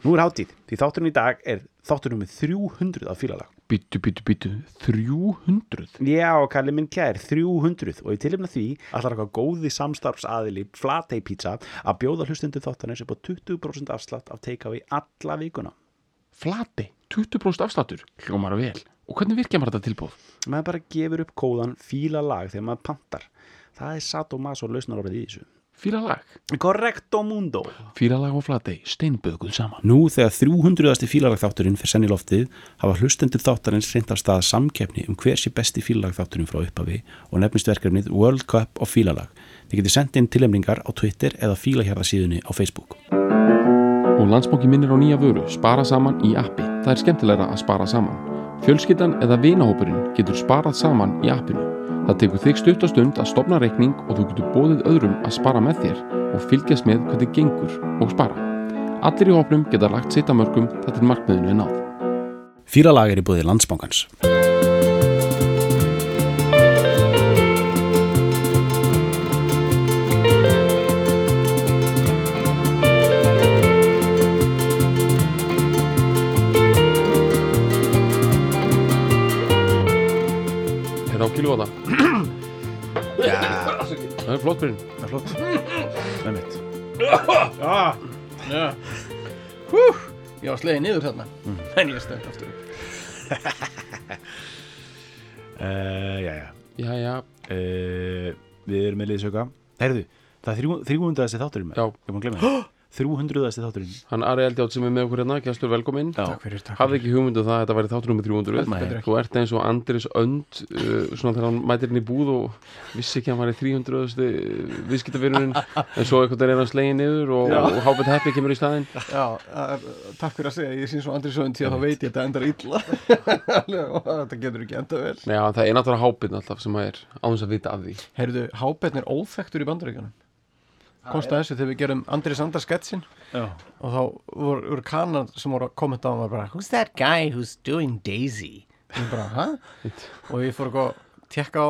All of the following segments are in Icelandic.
Nú er hátíð, því þátturinn í dag er þátturinn með 300 af fílalag. Byttu, byttu, byttu 300 Já, kalli minn kær, 300 og í tilumna því allar eitthvað góði samstarfsaðili Flatey Pizza að bjóða hlustundu þáttarins upp á 20% afslátt af takeaway alla vikuna. Flati, 20% afsláttur? Hljómar vel. Og hvernig virkja maður þetta tilbúð? maður bara gefur upp kóðan fílalag þegar maður pantar. Það er satt og maður svo lausnar orðið í þessu Fílalag Correcto mundo Fílalag og flati, steinbökuð saman Nú þegar 300. fílalag þátturinn fyrir senni loftið hafa hlustendur þáttarins reynd af stað samkeppni um hver sé besti fílalag þátturinn frá upphafi og nefnist verkefnið World Cup of Fílalag. Þið getið sendt inn tilemningar á Twitter eða fílahjarðasíðunni á Facebook. Og landsbóki minnir á nýja vöru Spara saman í appi Það er skemmtilegra að spara saman Fjölskyldan eða vinahópurinn getur sparað saman í appinu Það tekur þig stutt og stund að stopna reikning og þú getur bóðið öðrum að spara með þér og fylgjast með hvernig gengur og spara. Allir í hópnum geta lagt sitt að mörgum þar til markmiðinu er náð. Fílalag er í búið landsbankans. Er Það er flott byrjun það er flott. Með mitt. Já Hú, ég var slegið niður þarna En ég stönd aftur Uh. Já, já, Uh, við erum með liðsöka. Herðu, það er þrjú- 300. þátturinn. Já. Ég má glemja það. 300. þátturinn. hann Ari Eldjátt sem er með okkur hérna, gæstur velkominn Já. Takk fyrir, takk Hafði ekki hugmyndu það að þetta væri þáttur nummer 300 Nei. Þú ert eins og Andris Önd uh, svona þegar hann mætir inn í búð og vissi ekki að hann væri 300 viðskiptavirunin en svo eitthvað er hann slegin niður og, Já. og Hábett Heppi kemur í staðinn Já, það er- takk fyrir að segja, ég sé svo andri sögund því að þá veit ég að þetta endar illa og þetta getur ekki enda vel Nei, já, það er náttúrulega Hábett alltaf sem að er á þess að vita af því Heyrðu, Hábetn er óþektur í bandaríkjunum Komst að þessu þegar við gerum Andri Sandar sketsin og þá voru, voru kanar sem voru að kommenta á hann var bara Who's that guy who's doing Daisy? Og ég bara, hæ? og ég fór að tekka á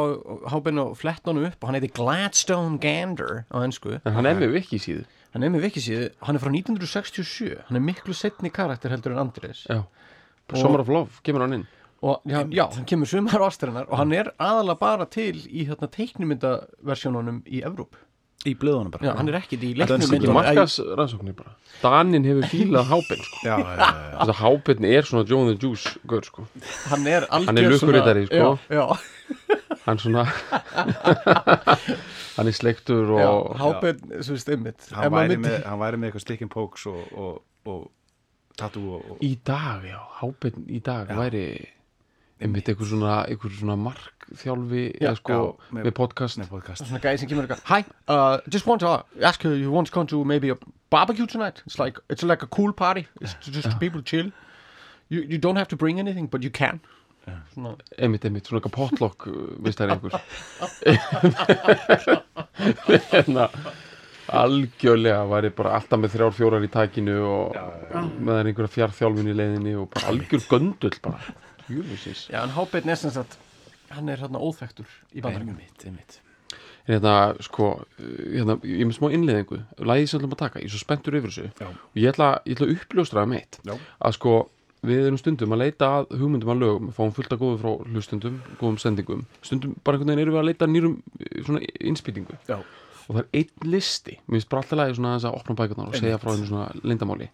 Hábetn og flett honum upp og hann heiti Gladstone Gander á ennsku En hann er með viki síðu hann er með vikisíðu, hann er frá 1967 hann er miklu setni karakter heldur en Andris Já, Summer of Love, kemur hann inn? Og já, já, hann kemur sumar ástæðanar og hann er aðalega bara til í hérna teiknumyndaversjónunum í Evróp Í blöðunum bara. já, hann er ekkit í Þetta er Ekki leiknumyndunum markas rannsóknir bara Danin hefur fílað Hábett sko. Já, já, já, Hábett er svona John the Juice gaur, sko. hann er algjör Hann er lukkuritari, sko. Hann svona Hann er sleiktur já, og Hábjörn, svo Ef Hann væri, með, hann væri með eitthvað stick and pokes og, og, og tattoo og, og Í dag, já, Hábett í dag væri einmitt einhver svona, einhver svona markþjálfi eða sko já, með- með podcast. Nei, podcast. svona gæði sem kemur eitthvað Hi, uh, just want to ask you, you want to come to maybe a barbecue tonight? It's like, it's like a cool party. It's just people chill. You, you don't have to bring anything, but you can. Svona, einmitt, einmitt, svona eitthvað potluck veist það er einhver. Hérna algjörlega væri bara alltaf með þrjár fjórar í takinu og með það einhverja fjárþjálfun í leiðinni og bara algjör göndull bara Jöfusins. Já, en Hábjörn er sem sagt hann er hérna óþektur í bandaríkjunum Einmitt, einmitt. Hérna, sko, uh, hérna, ég er með smá innleiðingu Læðið sem ætlum að taka, ég er svo spenntur yfir þessu Já. Og ég ætla, ég ætla að uppljóstra um eitt Já. Að sko, við erum stundum að leita að hugmyndum að lögum Fáum fullt að góðu frá hlustundum, góðum sendingum Stundum bara einhvern veginn erum við að leita að nýrum eh, svona innspýtingu Já. Og það er einn listi, mér finnst bara alltaf lagi svona aðeins að opna bækurnar og segja frá henni svona lindamáli.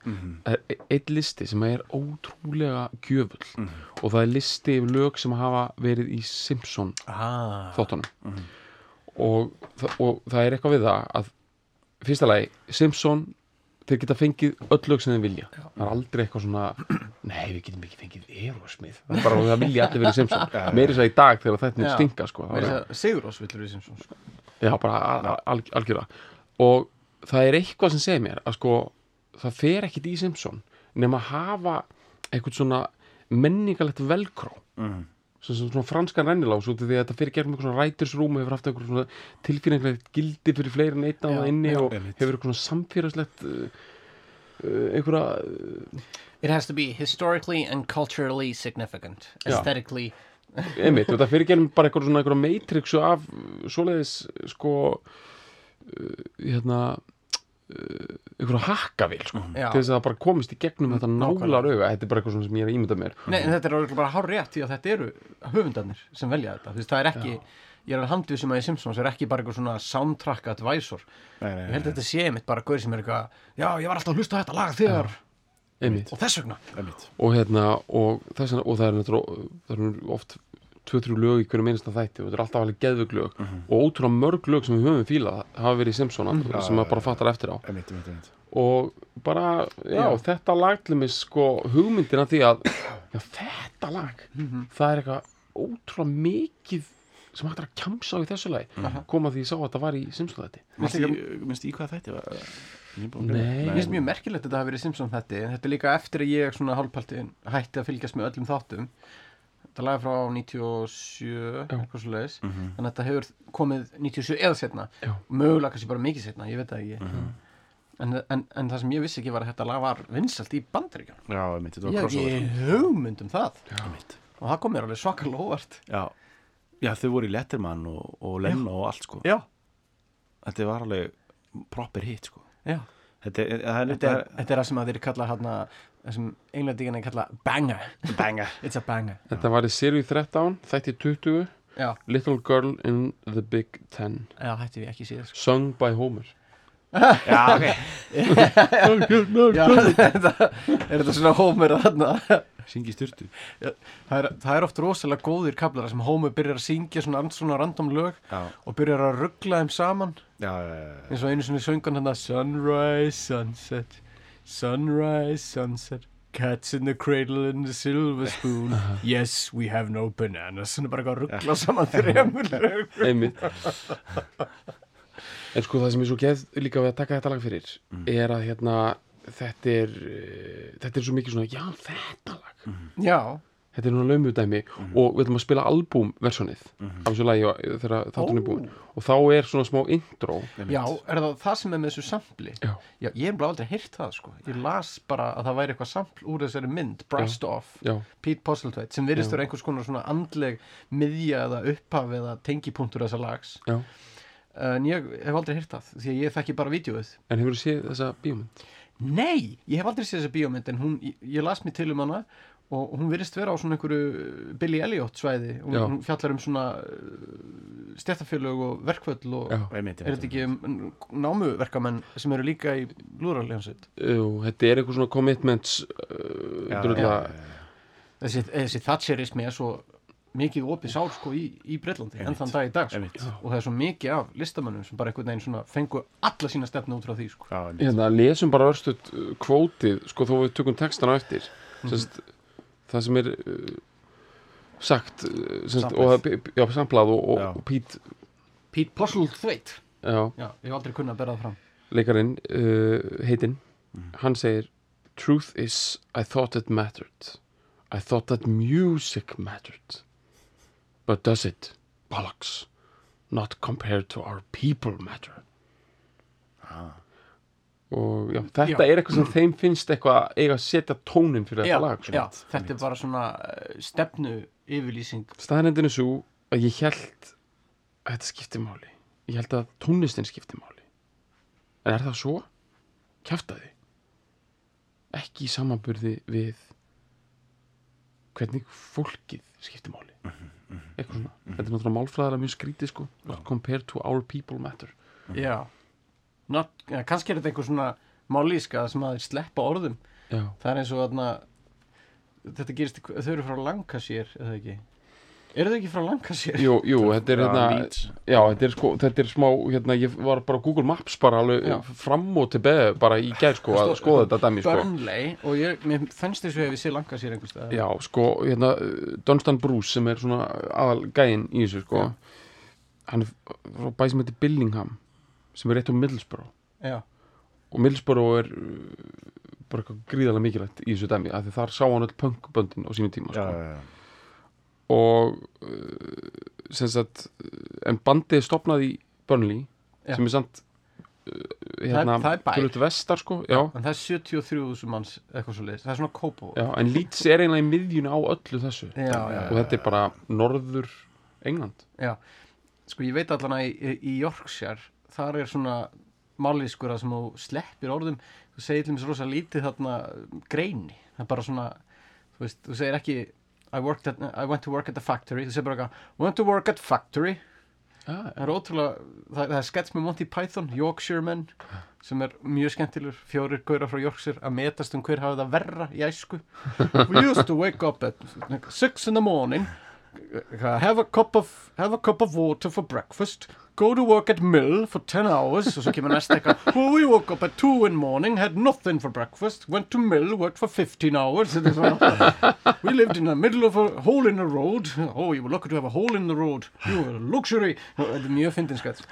Það er e- einn listi sem er ótrúlega gjöfull. Og það er listi yfir lög sem hafa verið í Simpson ah. þáttunum. Og, þa- og það er eitthvað við það að fyrsta lagi, Simpson þeir geta fengið öll lög sem þeir vilja það er aldrei eitthvað svona nei, við getum ekki fengið Aerosmith það er bara það vilja allir verið Simpson meiri svo í dag þegar þetta Já. stinga sko. Meira er, að Sigurós villur við sem svona sko. já, bara al, al, algjörða og það er eitthvað sem segir mér að sko, það fer ekkit í Simpson nema að hafa eitthvað svona menningalegt velkró Mhm. Svona franskan rennilás út af því að þetta fyrir gegnum eitthvað svona rætursrúm og hefur haft eitthvað svona tilfinningilegt gildi fyrir fleiri en einn á það inni já, og einmitt. hefur eitthvað svona samfélagslegt uh, uh, einhverja uh, It has to be historically and culturally significant, Ja. aesthetically. einmitt, það fyrir gegnum bara eitthvað svona einhverja matrixu af svoleiðis sko uh, hérna einhverja hakkavél sko, Já. til þess að það bara komist í gegnum þetta nálar auga þetta er bara eitthvað sem ég er að ímynda mér. Nei, en þetta er bara hár rétt því að þetta eru höfundarnir sem velja þetta. Þú veist, það er ekki, ég er að handvísum að í Simpsons er ekki bara eitthvað svona soundtrack advisor. Nei, nei, Ég held að þetta sé mitt bara gaur sem er eitthvað Já, ég var alltaf að hlusta á þetta lag þegar. Einmitt. Og þess vegna. Einmitt. og hérna og, þess vegna, og það er, það er oft tvö-þrjú lög í hverju minnsta þætti og þetta er alltaf alveg geðvögg lög. Og ótrúlega mörg lög sem við höfum fílað hafa verið í Simpsona sem maður bara fattar eftir á. Einmitt, einmitt, einmitt. og bara, já, Já. þetta lag til mig sko hugmyndina því að já, þetta lag, það er eitthvað ótrúlega mikið sem hægt er að kjamsa á í þessu lagi. Koma því ég sá að þetta var í Simpsons þetta Minnst í, hvað þetta var? Mér finnst mjög merkilegt að þetta hafi verið Simpson þetta en þetta er líka eftir að ég svona hálfpaltin hætti að fylgjast með öllum þáttum þetta laga frá 97 eitthvað svo leiðis þannig að þetta hefur komið 97 eða setna mögulega kannski bara mikið setna, ég veit það ekki. En, en, en það sem ég vissi ekki var að þetta lag var vinsalt í bandaríkjum Já, einmitt, þetta ég var crossover ekki hugmynd um það. Og það kom mér alveg svakalega óvart. Já, já þau voru í Letterman og, og Lenno og allt sko. Já, Þetta var alveg proper hit sko. Já. Þetta er, er, Þetta er, þetta er það sem að þeir kalla hérna, það sem englendingarnir kalla banger. Banga It's a banger. Þetta var í seríu 13, þætti 20 Já, Little Girl in the Big Ten. Já hætti við ekki síðan sko. sung by Homer. Já, ok. Já, þetta, er þetta svona Homer þarna? Syngi styrtu það er, það er oft rosalega góðir kablar sem Homer byrjar að syngja svona, svona random lög Já, og byrjar að ruggla þeim saman. Já, já, já, já. eins og einu svona söngan hann Sunrise, sunset Sunrise, sunset Cats in the cradle and the silver spoon. Yes, we have no bananas. Svona bara eitthvað að ruggla saman einmitt. En sko það sem er svo geð líka við að taka þetta lag fyrir er að hérna þetta er uh, þetta er svo mikið svona, já þetta lag. Já, þetta er núna laumudæmi og við ætlum að spila albúmversjonið af þessu lagi og- þegar þáttunni er búin og þá er svona smá intro. Já, er það það sem er með þessu sampli? Já. Já, ég hef bara aldrei heyrt það sko. Ég las bara að það væri eitthvað sampl úr þessari mynd Brust Off, já, Pete Postlethwaite sem virðist Já. vera einhvers konar svona andleg miðja eða upphaf eða tengipunktur þessa lags. Já, en ég hef aldrei heyrt það því að ég þekki bara vídeoið en hefur þú séð þessa bíómynd? Nei, ég hef aldrei séð þessa bíómynd en hún, ég, ég las mér til um hana og hún virðist vera á svona einhverju Billy Elliot svæði og Já. hún fjallar um svona stjættafélög og verkvöld og Já. Einmitt, er þetta ekki um námuverkamenn sem eru líka í lúraljónsveit Jú, þetta er eitthvað svona commitments uh, þessi, þessi thatcherismi er svo mikið opið sár sko í, í Breitlandi en þann dag í dag sko. Og það er svo mikið af listamönnum sem bara einhvern veginn svona fengu alla sína stefnu út frá því sko. já, hérna, lesum bara örstuð uh, kvótið, sko þó við tökum textana eftir Mhm. Sest, það sem er uh, sagt uh, og, já, samplað og, og, og Pete Pete Postlethwaite. Já, Já, ég hef aldrei kunnað að bera það fram. Leikarinn uh, heitinn, Mhm. hann segir Truth is, I thought it mattered. I thought that music mattered. But does it? Bollocks. Not compared to our people matter. Ah. Og já, þetta Já. er eitthvað sem þeim finnst eitthvað eiga að setja tónin fyrir já, þetta lag sko. já, þetta er bara svona uh, stefnu yfirlýsing. Staðnendin er svo að ég held að þetta skipti máli. Ég held að tónlistin skipti máli. En er það svo? kjaftaði. Ekki í samanburði við hvernig fólkið skipti máli. Eitthvað svona. Þetta er náttúrulega málfræðara mjög skrítið sko compared to our people matter. Já Not, ja, kannski er þetta einhver svona málíska sem að sleppa orðum. Já, það er eins og þarna þetta gerist, þau eru frá Lancashire eða ekki? Eru þau ekki frá Lancashire? jú, jú, þetta er Já, hérna já, þetta er sko, þetta er smá hérna, ég var bara Google Maps bara alveg Já. fram og til beð bara í gær sko að skoða þetta dæmi sko. Burnley og ég, mér fannst þessu hefði séð Lancashire einhvers staðar. Já, sko, hérna, Dunstan Bruce sem er svona aðal gæinn í þessu, sko hann er frá bæ sem heitir Billingham sem er rétt um Middlesbrough. Já, og Middlesbrough er uh, bara eitthvað gríðarlega mikilvægt í þessu dæmi af því þar sá hann öll punkböndin á sínum tíma, sko. já, já. og uh, sem sagt uh, en bandið er stopnað í Burnley Já. sem er samt uh, hérna, það er bær. tölvöld vestar, sko já, en það er 73.000 manns eitthvað svo leiðis, það er svona kópó já, en Leeds er eiginlega í miðjunu á öllu þessu. Já, já, og þetta er bara norður England. Já. sko ég veit allan að í, í Yorkshire þar er svona mállískur að sem þú sleppir orðum. Þú segir til mér rosa lítið þarna greini, það er bara svona þú veist, þú segir ekki I, worked at, I went to work at the factory. Þú segir bara eitthvað, went to work at factory. Já, það er ótrúlega, það, það er skets með Monty Python, Yorkshire menn sem er mjög skemmtilegur, fjórir gaurar frá Yorkshire að metast um hver hafi það verra í æsku. We used to wake up at six in the morning have a cup of, have a cup of water for breakfast go to work at mill for 10 hours og svo kemur næst eitthvað well, we woke up at 2 in morning had nothing for breakfast went to mill, worked for 15 hours. We lived in the middle of a hole in the road. Oh you were lucky to have a hole in the road. You were a luxury. Mjög fyndin skets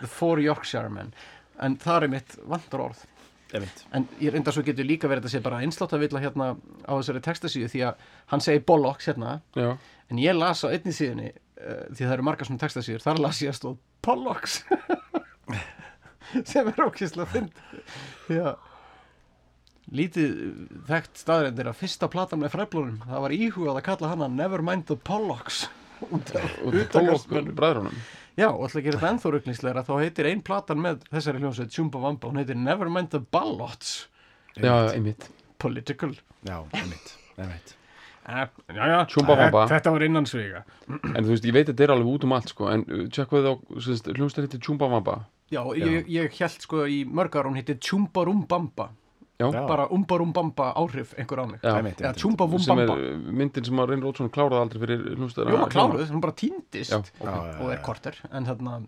the four Yorkshire men. En það er mitt vantar orð. Einmitt. en ég reynda svo getur líka verið að sé bara einsláttavilla hérna á þessari textasíðu því að hann segir bollocks hérna. Já, en ég las á einni síðunni því það eru margar svona textasíður, þar las ég að stóð bollocks sem er því að lítið þekkt staðrendir að fyrsta platan með fræflunum, það var íhugað að kalla hana Nevermind the Pollocks. Út af og utangarðsmönnum. Pollock bræðrunum. Já, og að gera þetta ennþá rugglislegra þá heitir ein platan með þessari hljómsveit Chumba Wamba, hún heitir Nevermind the Ballots. Já, einmitt. Political. Já, einmitt, einmitt. Já, já, Chumba Wamba. þetta var innan sviga en þú veist, ég veit að þetta er alveg út um allt sko, en uh, tjekkuðu þá, hljómsdæð hittir Chumba Wamba Já, ég, ég held sko í mörgar hún heitir Chumba Rumbamba já, Já. bara Umba Rumbamba áhrif einhver á mig. Já, Einmitt, eða er Rumbamba uh, myndin sem að Reynir Rótsson kláraði aldrei fyrir hljómsdæð Jú, maður kláruð, hún bara týndist. Já, Já, ok, já, og er já. korter en þarna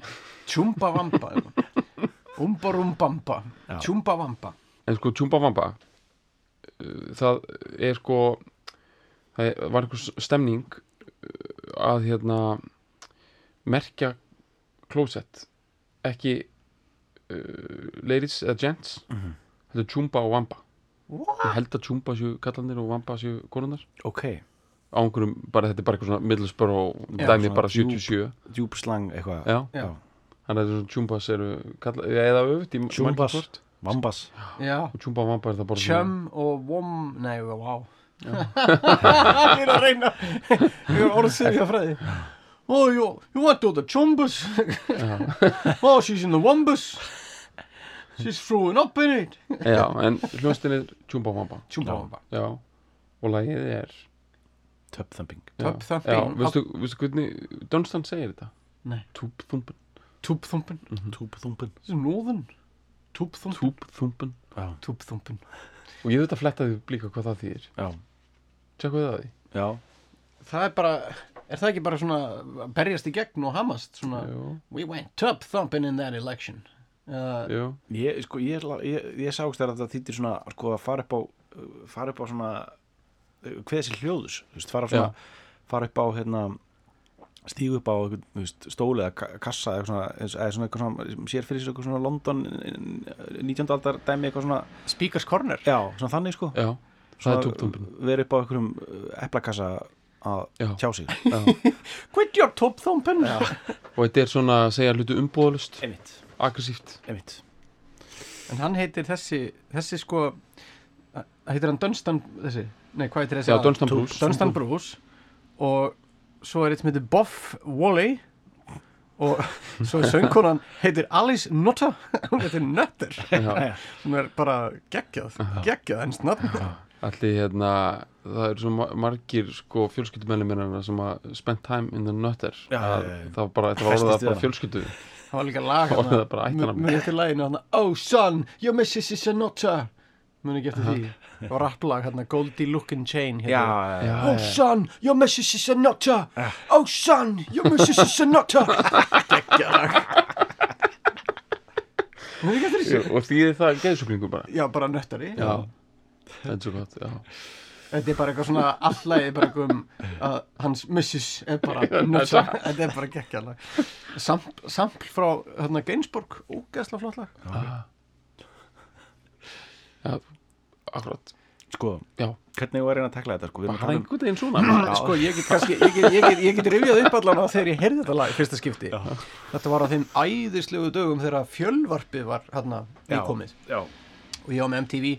Chumba Wamba Umba Rumbamba Já. Chumba Wamba en sko Chumba Wamba uh, það er sko það er- var einhver stemning uh, að hérna merkja klósett ekki uh, ladies eða gents. Mhm. þetta er Chumba og Wamba. What? ég held að Chumba séu kallanir og Wamba séu konunar Ok, á einhverjum, bara þetta er bara eitthvað svona Middlesbrough Já, dæmi svona bara djúp- 77 djúpslang eitthvað. já, Já, þannig að þessum Chumbas eru kalla, eða öfugt í hvort. Vambas. já. Og og Wamba er það bara Chum og Wom Nei, wow Ég er að reyna. Ég er orðið sefja fræði. Oh, you, you went to the Chumbas Oh, she's in the Wombas She's throwing up in it. Já, en hljónstin er Chumba og Wamba. Chumba Já. Wamba. Já, og lagið er Tub thumping. já, Tub já, thumping. veistu, veistu hvernig Dunstan segir þetta? Nei. Túbþúmpin Túbþumpin Tub thumping. This is northern. Túbþumpin Túbþúmpin Já, Túbþumpin og ég veit að fletta því líka hvað það þýðir. Já, tjekku það því já. Það er bara Er það ekki bara svona berjast í gegn og hamast? Svona We went tub thumping in that election. Uh, Ég, sko, ég, ég, ég sást þér að það þýttir svona, sko, að fara upp á, fara upp á svona, hvað þessi hljóðus, þú veist, fara svona, fara upp á, hérna, stígu upp á, stóli eða ka- kassa eða svona, eins- eða svona eitthvað svona, sér fyrir sér eitthvað svona London, eh, 19. aldar dæmi eitthvað svona, Speakers Corner já, svona þannig, sko. já, er Verið upp á einhverjum eplakassa að Já. tjá sig. já. Quit your túbþumpin og þetta er svona að segja hlutu umbúðalust aggressíft. En hann heitir þessi Þessi sko uh, Heitir hann Dunstan þessi Nei, hvað heitir þessi já, aðal? Dunstan Bruce Dunstan Bruce Og svo er eitt sem heitir Boff Wally Og svo er söngkonan heitir Alice Nutter. Hún heitir Nutter. Hún er bara geggjað Geggjað ennst nafn. Allir hérna það eru svo ma- margir sko fjölskyldumennir minna sem að spend time in the nutter. Já, að já, já. það var bara, þetta var orðað bara fjölskyldu. Það var líka lag það er bara ættarnafn. Muni eftir laginu hann Oh son, your missus is a nutter Muni ekki eftir því? Það var rapplag hérna Goldie Lookin' Chain Oh son, your missus is a nutter. Oh son, your missus is a nutter. Gekkjalag Muni ekki eftir þessu? Og því það geðsuglingu bara? Já, bara nöttari þetta er svo gott já. Þetta er bara eitthvað svona allagi bara eitthvað um að hans missus er bara nutter. Þetta er bara gekkjalag Samp, Sampl frá hérna Gainsborg Ógeðsla flott lag. Já, akkurat Sko, já, hvernig var reyna að tekla þetta, sko, við erum að bara tala um einhvern veginn svona Sko, ég get kannski, ég get, ég get, ég get rifjað upp allan á þegar ég heyrði þetta lag fyrsta skipti. Þetta var á þeim æðislegu dögum þegar fjölvarpið var hérna nýkomið Já, og ég var með MTV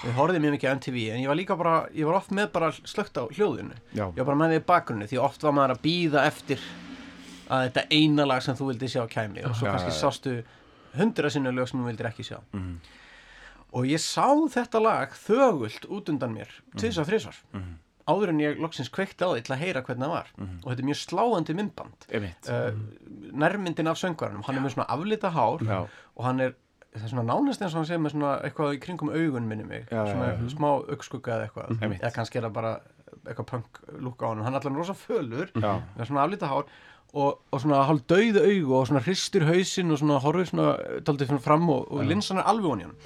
Við horfðum mjög mikið á MTV en ég var líka bara, ég var oft með bara slögt á hljóðinu. Já, Ég var bara með því í bakgrunni því oft var maður að býða eftir að þetta eina lag sem þú vildi sjá kæmi og svo Já, kannski já, já. sástu hundra sinni lög sem þú vildir ekki sjá. Mhm. Og ég sá þetta lag þögult út undan mér tvisar þrisvar. Mhm. áður en ég loksins kveikti á því til að heyra hvernig það var. Og þetta er mjög sláandi myndband. Uh, nærmyndin af söngvaranum hann er með svona aflita hár Já. og hann er það er svona nánast eins og hann segir með svona eitthvað í kringum augun minni mig. Já, svona já, já. smá augskugga eða eitthvað. Einmitt. eða kannski er það bara eitthvað punk lúka á hann hann er allan rosa fölur Já. með svona aflita hár og, og svona hálf dauð augu og svona hristur hausinn og svona horfir svona daldið svona fram og, og linsan er alveg honi hann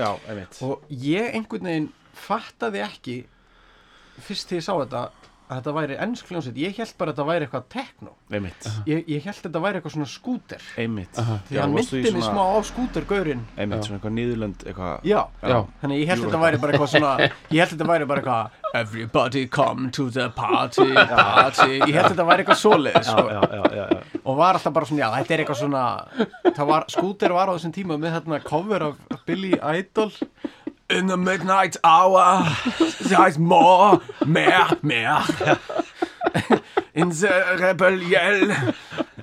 og ég einhvern veginn fattaði ekki fyrst því ég sá þetta að þetta væri ennsk hljómsveit. Ég held bara að þetta væri eitthvað tekno ég, ég held að þetta væri eitthvað svona skúter. Einmitt. því að hann myndi mig smá á skútergaurinn. Einmitt, svona eitthvað niðurlönd, eitthvað. já, Já. þannig ég held að þetta væri bara eitthvað svona ég held að þetta væri bara eitthvað everybody come to the party party. Ég held að þetta væri eitthvað svoleið sko. Já, já, já, já. og var alltaf bara svona, já, þetta er eitthvað svona það var, skúter var á þessum tíma með þarna cover af Billy Idol In the midnight hour There's more, mer, mer In the rebellion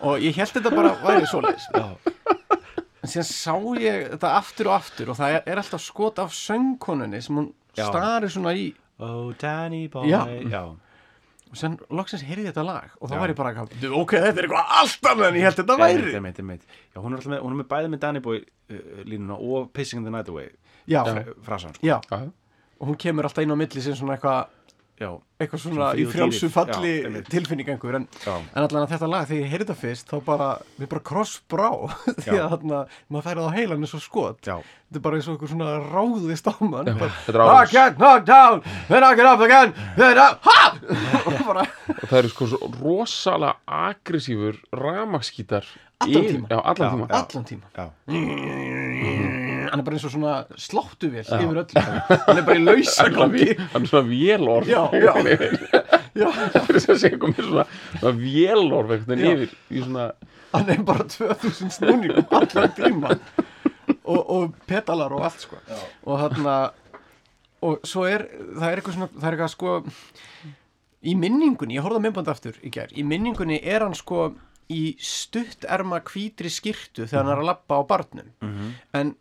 og ég held þetta bara væri svoleiðis en síðan sá ég þetta aftur og aftur og það er, alltaf skot af söngkonunni sem hún Já. starir svona í Oh, Danny boy. Já. Já. og síðan loksins heyrði ég þetta lag og þá Já. var ég bara eitthvað, ok, þetta er eitthvað allt annað en ég held þetta væri. Já, hún er alltaf með, hún er með bæði með Danny boy uh, línuna og Pissing in the Night Away já, fra- frasan. sko. og hún kemur alltaf inn á milli sem svona eitthvað eitthvað svona í fríð og frjálsu dýrið. falli Já, einmitt. tilfinning einhver en, en allan að þetta lag þegar ég heyrði þetta fyrst þá bara, við bara krossbrá því að þarna, maður færið á heilan eins og skot Já. þetta er bara eins og einhver svona ráðist á mann I get knocked down then I get up again then I, ha! og bara, og það eru sko svo rosalega aggressífur ramaskítar Allan tíma já. allan tíma. hann er bara eins og svona sláttuvél yfir öllu. Hann er bara í lausa gangi. Hann er svona vélorf Já, já. já, Það er sem að segja komið svona, svona vélorf Já. veginn yfir í svona hann er bara 2000 snúningum allan tíma og, og petalar og allt sko. Og þarna og svo er, það er eitthvað svona það er eitthvað sko í minningunni, ég horfði á myndband aftur í gær í minningunni er hann sko í stutterma hvítri skirtu þegar hann er að labba á barnum. En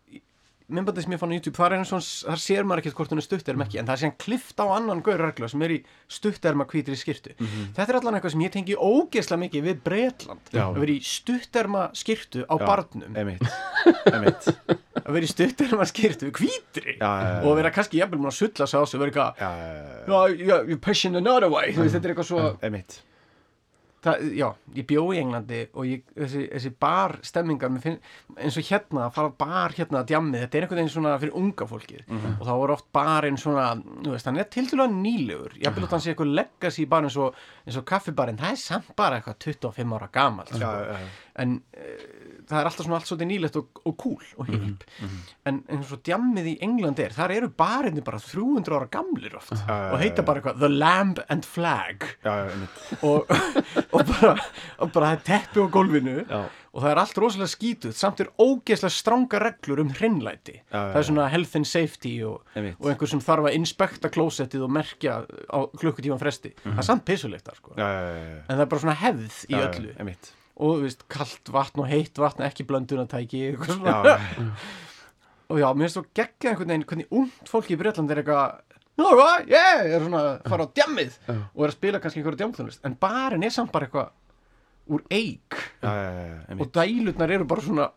myndbandið sem ég fann á YouTube þar, er eins og, þar sér maður ekkert hvort hún er stutterma ekki en það er síðan klift á annan gaurregla sem er í stutterma hvítri skirtu þetta er allan eitthvað sem ég tengi ógeðslega mikið við Bretland Já. að vera í stutterma skirtu á Já. barnum Einmitt. Einmitt. að vera í stutterma skirtu hvítri Já, já, já. og vera kannski jafnvel múin að sulla sig á sig og vera eitthvað you're pushing another way þetta er eitthvað svo Einmitt. Það, Já, ég bjó í Englandi og ég, þessi, þessi bar stemmingar mér finn, eins og hérna, að fara bar hérna að djammið, þetta er einhvern veginn svona fyrir unga fólkið Mhm. og þá voru oft barinn svona, veist, hann er tildulega nýlegur ég vil að hann sé eitthvað legacy bar eins og, eins og kaffibarinn, það er samt bara eitthvað 25 ára gamalt Já, sko. já, já. En uh, það er alltaf svona allt svolítið nýlegt og, og cool og hip. Mhm, en eins og djammið í England er þar eru barinni bara 300 ára gamlir oft já, og heita bara eitthvað The Lamb and Flag. Já, já, og, og, bara, og bara það er teppi á gólfinu Já. og það er allt rosalega skítuð samt er ógeðslega stranga reglur um já, það er svona health and safety og, einhver sem þarf að inspekta klósettið og merkja á klukkutíman fresti. Það er samt pissulegt þar sko. En það er bara svona hefð í öllu. Einmitt. Og þú veist, kalt vatn og heitt vatn ekki blöndunatæki eitthvað Já, og já, mér finnst svo geggja einhvern veginn hvernig ungt fólki í Breitland er eitthvað hvað, ég er svona að fara á djammið. Og er að spila kannski einhverja djamþjónlist en barinn er samt bara eitthvað úr já, og dælutnar eru bara svona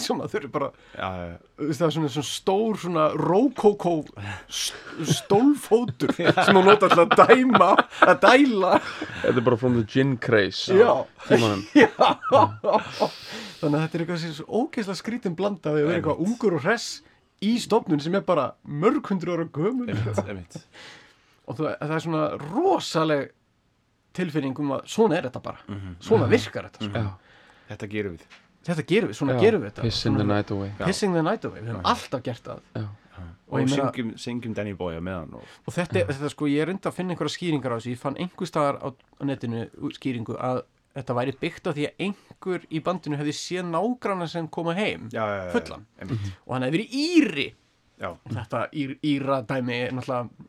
sem að þau eru bara Já, það er svona, svona stór svona rókókó st stólfótur sem hún nota alltaf að dæma að dæla Þetta er bara from the gin craze Já. Já. þannig að þetta er eitthvað sem ógeðslega skrítin blanda við að vera eitthvað ungur og hress í stofnun sem er bara mörg hundur ára einmitt. og það, það er svona rosaleg tilfinning um að svona er þetta bara svona virkar þetta sko. Já, Þetta gerum við. Þetta gerum við, svona já. gerum við þetta. Piss in the night away. Pissing the night away, við höfum alltaf gert það. Já, og, Og syngjum, syngjum Danny Boy á meðan og... og þetta, er- þetta sko, ég er enda að finna einhverja skýringar á þessu, ég fann einhver staðar á, netinu skýringu að þetta væri byggt á því að einhver í bandinu hefði séð nágrana sem koma heim Já, já, já. Fullan. Og hann hefði verið íri. Já, þetta ír, íra dæmi er náttúrulega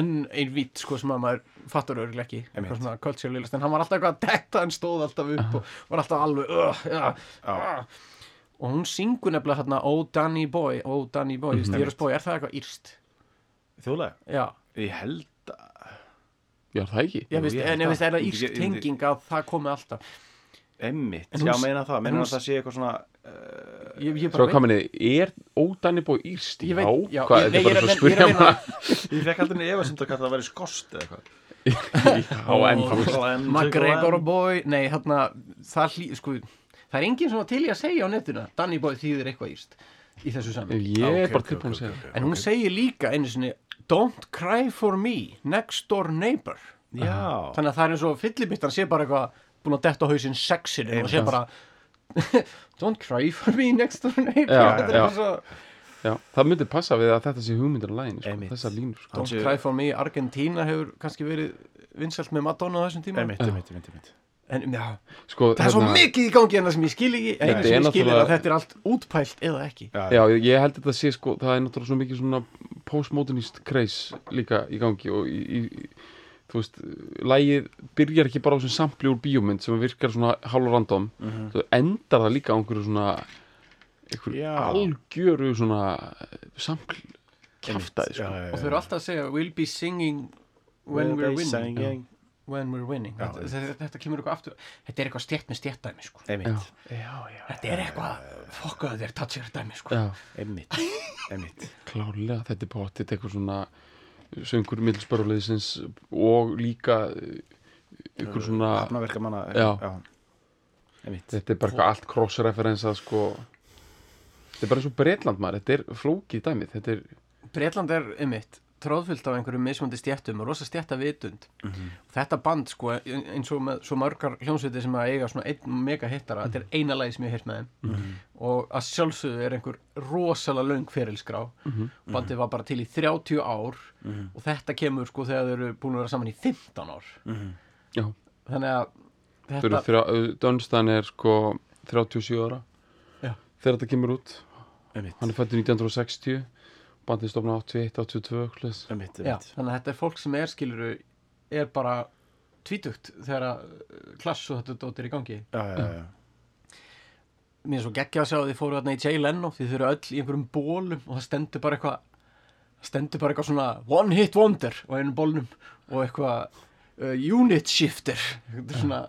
enn ein vít sko sem að maður fattur örgulega ekki eitthvað svona culturalist en hann var alltaf eitthvað að detta hann stóð alltaf upp og var alltaf alveg uh, ja, Já. uh. og hún syngur nefnilega hérna Oh Danny Boy, Oh Danny Boy, mm -hmm. Boy er það eitthvað írst? Þjóðlega? Já, Ég held að Já, það ekki ég veist, ég en ég veist, það. er það írst tenging að það komi alltaf Emmitt, já meina það, meina það sé eitthvað svona uh, Ég, ég Svo hvað minni, er ódæni búið írst? Ég veit- já, já, hvað, ég- nei, er ég er bara að- að ég er fekk aldrei efa sem það kalla að það væri skost eða eitthvað. Já, en Glenn. Boy, nei, hérna það hlý, sko, það er engin svona til í að segja á netinu Danny Boy þýðir eitthvað írst í þessu saman Ég er Ok, bara ok, tilbúin ok, að segja ok, það. En hún segir líka einu sinni Don't cry for me, next door neighbor. Já, Þannig að það er eins og fyllibittan sé bara eitthvað búin að detta á hausinn sexinu og sé bara Don't cry for me, next door neighbor. Já, er já. svo Já, það myndi passa við að þetta sé hugmyndir á lægin, sko, þessar línur sko. Don't cry for me, Argentina hefur kannski verið vinsælt með Madonna á þessum tíma. Emmitt, emmitt, emmitt En já, sko, það er svo hérna- mikið í gangi en það sem ég skil ekki einu Þetta sem ég skil er að þetta er allt útpælt eða ekki. Já, ég, held að þetta sé sko, það er náttúrulega svo mikið svona postmodernist kreis líka í gangi og í, í, þú veist, lægið byrjar ekki bara á sem sampli úr bíómynd sem virkar svona hálf random, Mhm. þú endar það líka á einhverju svona einhverju Já. algjöru svona sampl kjaftaði, Já, sko. og þau eru alltaf að segja we'll be singing when we're winning. when we're winning. Já, þetta, þetta, þetta kemur eitthvað aftur. Þetta er eitthvað stjætt með stjættdæmi sko. Þetta er eitthvað fokkaðu þér toucher dæmi sko. Emmitt klárlega, þetta er potið eitthvað svona söngur middlsbörulegisins og líka eh, einhver svona Hafnaverka manna Já. Emmitt þetta er bara eitthvað allt cross-referensa sko. Þetta er bara eins og Breitland maður, þetta er flókið dæmið. Þetta er, Breitland er ymitt tróðfyllt af einhverjum mismundi stjættum og rosa stjætta vitund. Þetta band sko eins og með svo margar hljómsveitir sem að eiga svona einn mega hittara þetta er eina lagi sem ég heyrt með þeim. Og að sjálfsögðu er einhver rosalega löng ferilskrá. Bandið var bara til í 30 ár og þetta kemur sko þegar þau eru búin að vera saman í 15 ár. Já, þannig að þetta þrjá, Dunstan er sko 37 ára Já. þegar þetta kemur út. Emmitt, hann er fættur 1960 bandið stofna 81, 82 hlust. emmitt, já, emmitt þannig að þetta er fólk sem er skiluru er bara tvítugt þegar að uh, klass og þetta dótt er í gangi. Já, já, já, já mér er svo geggja að sjá að þið fóru þarna í Jay Leno því þau eru öll í einhverjum bólum og það stendur bara eitthvað stendur bara eitthvað svona one hit wonder á einum bólnum og eitthvað uh, unit shifter. Þetta er svona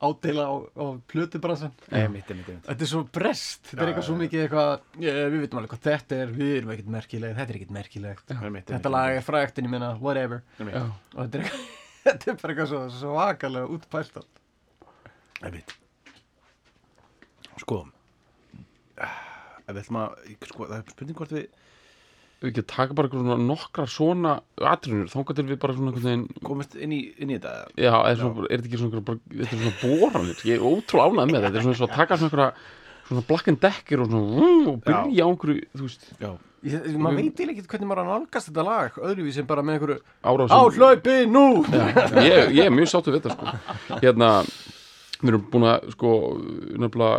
ádela á, á plötubransan. Þetta er svo brest, þetta er Já, eitthvað já, svo já. mikið eitthvað við veitum alveg hvað þetta er, við erum ekkert merkilegt þetta er ekkert merkilegt. Emmitt, þetta lag er frægt en ég meina whatever Já. og þetta er, eitthvað, þetta er bara eitthvað svo svakalega útpælt allt. emmitt Sko Ef við ætlum að, sko, það er spurning hvort við við ekki taka bara eitthvað svona svona atrunur, þangað til við bara svona veginn komist inn í, inn í þetta Já, er, svona, er þetta ekki svona, bara, þetta er svona boranir, ég er ótrúlega ánægð með þetta, þetta er svona að taka svona einhverja svona black and decker og svona og byrja á einhverju, þú veist, Já, Ég, maður veit eiginlega ekki hvernig maður að nálgast þetta lag öðruvísi en bara með einhverju á hlaupi nú ég, ég er mjög sáttu við þetta sko. Hérna við erum búin að sko nefnilega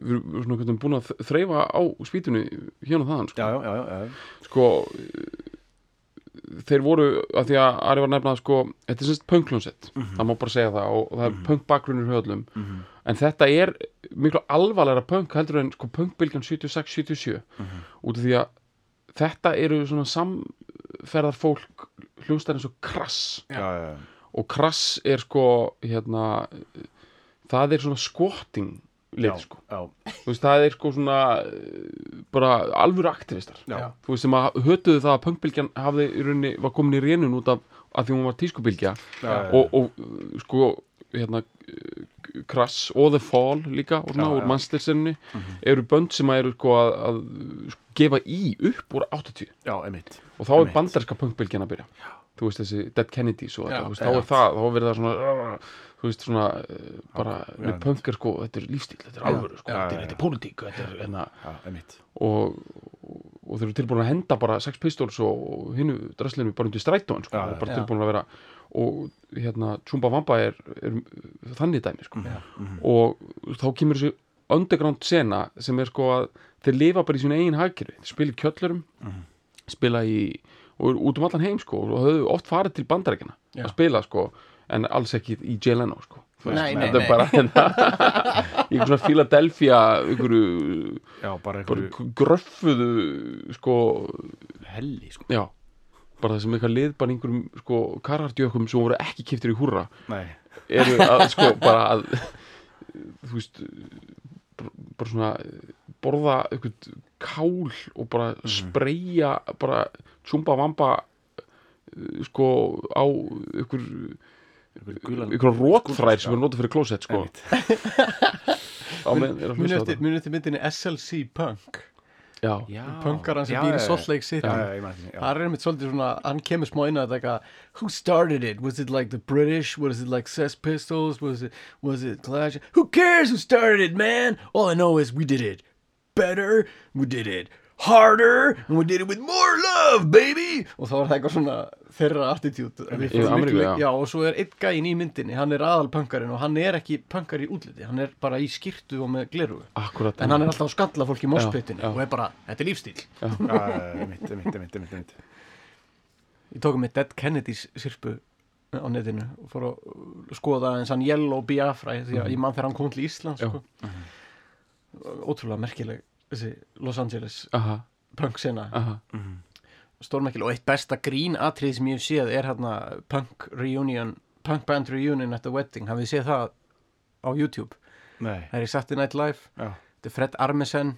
við erum búin að þreifa á spýtunni hérna þaðan sko, já, já, já, sko þeir voru að því að Ari var nefnað sko, þetta er semst punkljónsett það má bara segja það og, það er punk bakgrunnur höllum en þetta er miklu alvarlega punk heldur en sko punkbylgjan 76-77 út af því að þetta eru svona samferðar fólk hljómsdæðar eins og krass. Já, já, já. og krass er sko hérna það er svona squatting Já, lið sko. já, þú veist það er sko svona eh, bara alvöru aktivistar. Já, þú veist sem að hötuðu það að punkbylgjan hafði í rauninni, var komin í rénun út af að því hún var tískubylgja. Já, og, og sko hérna Krass og The Fall líka og svona Já, úr já. mannstilsinni eru bönd sem að eru sko að, að gefa í upp úr 80 já, einmitt. Og þá er Einmitt. bandarska punkbylgjan að byrja. Þú veist þessi Dead Kennedys og Já, þetta, já. þá er það, þá verður það svona þú veist svona uh, bara, með já. punk er sko, þetta er lífstíl þetta er alvöru sko, já, þetta er, pólitík þetta er, hérna, og, og, þeir eru tilbúin að henda bara Sex Pistols og, hinnu dresslinu bara undir strætóin sko, og bara tilbúin að vera og hérna Chumba Vamba er, er þannig dæmi sko. Já. og þá kemur þessi underground sena sem er sko að þeir lifa bara í sínu eigin hagkerfi þeir spila í kjöllurum spila í og eru út um allan heim sko og höfðu oft farið til bandarækjana Já. að spila sko en alls ekki í Jay Leno sko. Nei, nei, þetta nei. bara hérna, í einhver svona Philadelphia einhverju Já, bara bara einhverju gröffuðu sko, helli sko. já bara það sem eitthvað lið bara einhverjum sko karardjökum sem voru ekki kiptir í húrra. Nei, eru að sko bara að þú veist bara, svona borða eitthvað kál og bara spreyja bara tjúmba vamba uh, sko á gulan ykkur rótfrær sem er notað fyrir klósett sko er á eftir, myndinni SLC Punk já, Já, Punkaran sem býr í Salt Lake City. Það er einmitt svolítið svona, hann kemur smá inn að þetta eitthvað Who started it? Was it like the British? Was it like Sex Pistols? Was it, was it Clash? Who cares who started it, man? All I know is we did it better, we did it harder, and we did it with more love, baby. Og þá er það eitthvað svona þeirra miklu- já. Og svo er einn gæinn í myndinni, hann er aðal punkarinn og hann er ekki punkar í útliti, hann er bara í skýrtu og með gleru akkurat. En hann er alltaf að skalla fólk í já. og er bara, þetta er lífstíl mitt, mitt, mitt, mitt, Ég tók með Dead Kennedys sirpu á netinu og fór að skoða eins hann Yellow Biafra því að ég mann þegar hann kom til Ísland sko. ótrúlega merkileg þessi Los Angeles aha, punk sena aha, stórmerkileg. Og eitt besta grín atrið sem ég hef séð er hérna punk reunion punk band reunion at the wedding. Hafið séð það á YouTube? Nei, það er í Saturday Night Live. Þetta er Fred Armisen.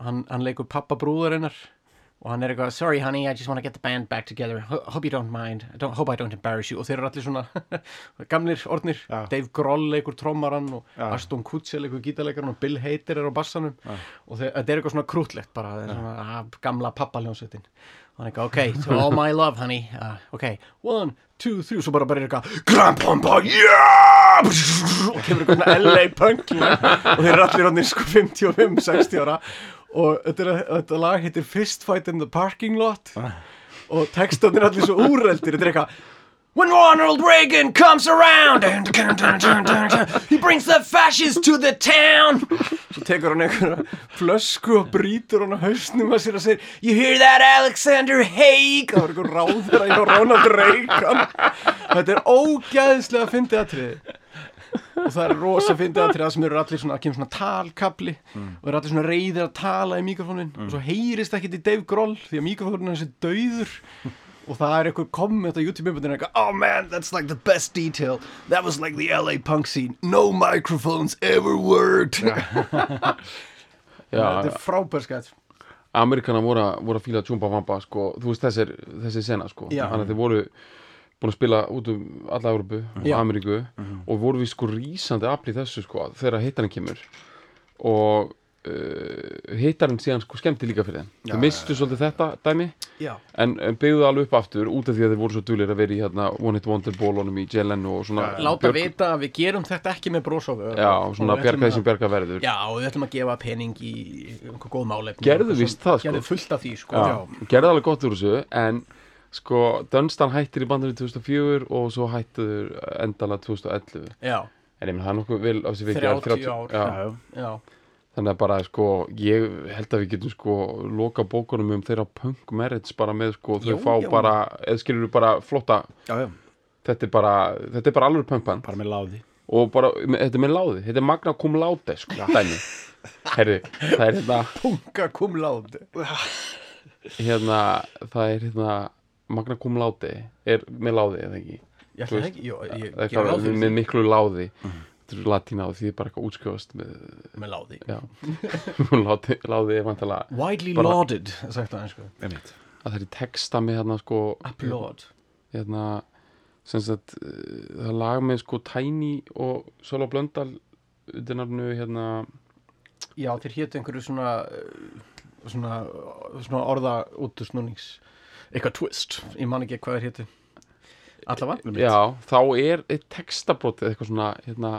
Hann, hann leikur pappa brúðarinnar og hann er eitthvað, sorry honey, I just want to get the band back together. Ho- hope you don't mind, I don't, hope I don't embarrass you. Og þeir eru allir svona gamlir orðnir, Já. Dave Grohl leikur trommaran og Já. Aston Kutcher leikur gítarleikaran og Bill Hader er á bassanum. Já. og þeir, þetta er eitthvað svona krútlegt bara, svona ah, gamla pappaljónsveitin og hann er eitthvað, ok, to all my love honey. Uh, ok, one, two, three og svo bara bara er eitthvað, grandpampa, yeah! Og kemur eitthvað LA punk og þeir eru allir orðnir sko 55, 60 ára og þetta, er, þetta lag heitir Fist Fight in the Parking Lot. Og textarnir allir svo úreldir þetta er eitthvað When Ronald Reagan comes around He brings the fascists to the town. Svo tekur hann einhverja flösku og brýtur hann á hausnum að sér að segja You hear that Alexander Haig? Það var einhver ráður að ég Ronald Reagan. Þetta er ógæðislega fyndið atriði og það er rosa fyndið atriða sem eru allir svona, að kemur svona talkabli og eru allir svona reyðir að tala í mikrofónin. Og svo heyrist ekkit í Dave Grohl því að mikrofónin er þessi dauður. Og það er einhver komment á YouTube-myndinu eitthvað Oh man, that's like the best detail. That was like the LA punk scene. No microphones ever worked já, Þetta er frábær skætt Amerikana voru, að- að fíla tjúmba vamba sko, þú veist þessi sena sko. Þannig að þeir voru búin að spila út um alla Európu og Já. Ameríku og voru við sko rísandi afl í þessu sko, þegar hittarinn kemur. Og uh, hittarinn síðan sko skemmti líka fyrir þeim. Þeir mistu svolítið þetta dæmi. Já, en, en byggðu alveg upp aftur út af því að þeir voru svo dulir að vera í hérna, One Hit Wonder bólunum í JLN og svona láta vita að við gerum þetta ekki með brósofu já, svona bjarga því sem bjarga verður. Já, og við ætlum að gefa pening í einhver góð málefni Gerðu víst það, sko. Gerðu fullt af því, sko Já, gerði alveg gott úr þessu en sko, Dunstan hættir í bandinu 2004 og svo hættur endala 2011 Já, en ég menn það er nokkuð vel á sig vikið 30 ár. já, já, já, þannig að bara sko ég held að við getum sko loka bókunum um þeirra punk merits bara með sko þau fá jú. bara, eða skilur bara flotta. Já, já, þetta er bara, þetta er bara alveg punkband bara með láði. Og bara, þetta er með láði. Þetta er magna cum laude sko, dæmi herri, það er hérna punga kum láti hérna, það er hérna magna cum laude. Er með láði eða ekki? Ég ætla ekki, Jó, ég það er gera ráð eitthvað fyrir með því. miklu láði. Þetta er latína og því er bara eitthvað útskrifast með, með láði. Já. Láði, láði er vantilega Widely Bara- lauded, sagt það einmitt. Að það er í texta með hérna sko Applaud. hérna sem sagt uh, það lag með sko Tiny og Solo Blöndal undir nafnu hérna Já, þeir hétu einhverju svona uh, svona, svona orða út úr snúnings eitthvað twist, ég man ekki hvað þeir hétu. Allavega já, þá er textabrótið eitthvað svona hérna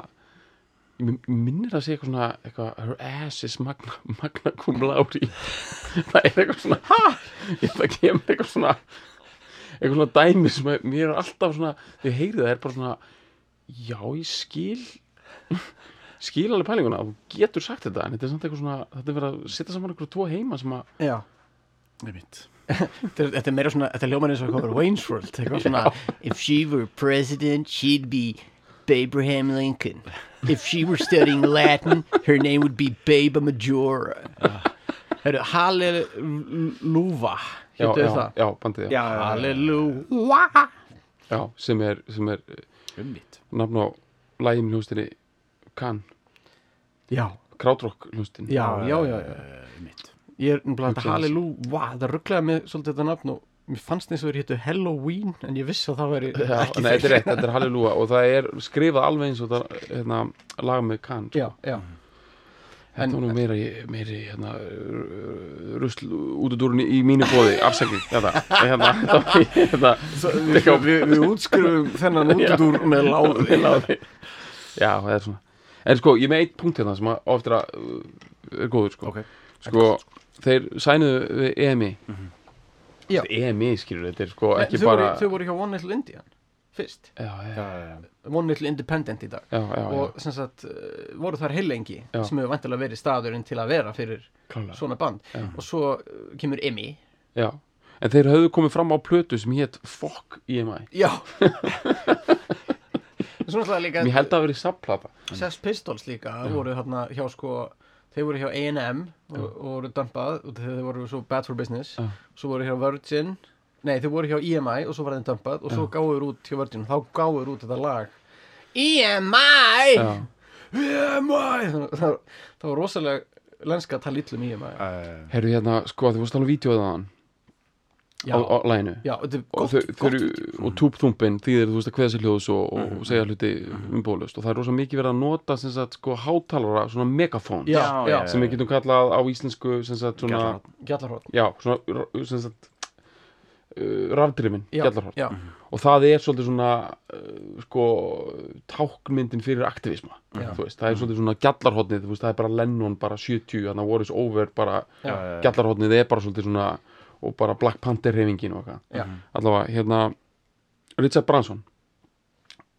ég min- minnir að segja eitthvað svona eitthvað, her ass is magna, magna cum laude. Það er eitthvað svona ha, ég það kemur eitthvað svona eitthvað svona dæmi sem að mér er alltaf svona þegar ég heyri það er bara svona já, ég skil skil alveg pælinguna, þú getur sagt þetta en þetta er samt eitthvað svona, þetta er verið að setja saman eitthvað tvo heima sem að Já, einmitt þetta er- meira svona, þetta er ljóman eins og eitthvað Wayne's World, eitthvað svona If she were president, she'd be Abraham Lincoln. If she were studying Latin, her name would be Baba Majora. Heru, Hallelujah. Já, Hétu já, það já, bandið, já, Hallelujah. Já sem er, sem er ummitt nafn á lægum hljóstinni Kann, Já, Krautrock hljóstin já, já, já, já. ummitt Ég er náttúrulega Hugsaði Hallelujah Það rugglaði mig svolítið þetta nafn og mér fannst eins og þeir hétu Halloween en ég vissi að það veri Já, ekki nei, þetta er rétt, þetta er Halleluja og það er skrifað alveg eins og það hérna, lag með Kann sko. Já, já. Þetta En- var nú meira, meiri hérna, rusl út úr dúrunni í mínu bóði, afsækning þetta, hérna, þetta, Við, við, við útskrifum þennan útudur með láði. Láði. Já, það er svona. En sko, ég er með eitt punkt hérna sem að ofta uh, er góður sko. Ok. Sko, þeir sænuðu við EMI. Já. EMI skilur þetta er sko ekki þau, bara voru, þau voru hjá One Little Indian fyrst. Já, já, já. One Little Independent í dag. Já, já, já, og sem sagt uh, voru þar heilengi Já. sem hefur vantilega verið staðurinn til að vera fyrir klálega. svona band. Já. og svo uh, kemur Emmy Já, en þeir höfðu komið fram á plötu sem hétt Fuck EMI Já. Mér held að það verið sapplata Sex Pistols líka voru hérna hjá sko þeir voru hjá A&M og, og voru dumpað og þeir voru svo bad for business. Já. svo voru hjá Virgin nei þeir voru hjá EMI og svo var þeim dumpað og svo gáður út hjá Virgin og þá gáður út þetta lag. EMI Já, EMI það, það, var rosalega lenska að tala illum EMI Uh, herru hérna, sko þið vorst alveg vídeoið á á, læginu já, og, og túpþúmpin þýðir þú veist að kveða sér hljóðs og, og segja hluti umbólust og það er rosa mikið verið að nota sem sagt sko hátalara, svona megafón sem við getum kallað á íslensku sem sagt svona, Gjallarhorn. gjallarhótt já, svona sagt uh, rafdrifin, já, gjallarhort já, og það er svolítið svona uh, sko tákmyndin fyrir aktivisma veist, það er svolítið svona veist, það er bara Lennon bara 70 þannig að War is over bara já, gjallarhotnið er bara svolítið svona og bara Black Panther reyfingin og eitthvað. Já, allavega, hérna Richard Branson.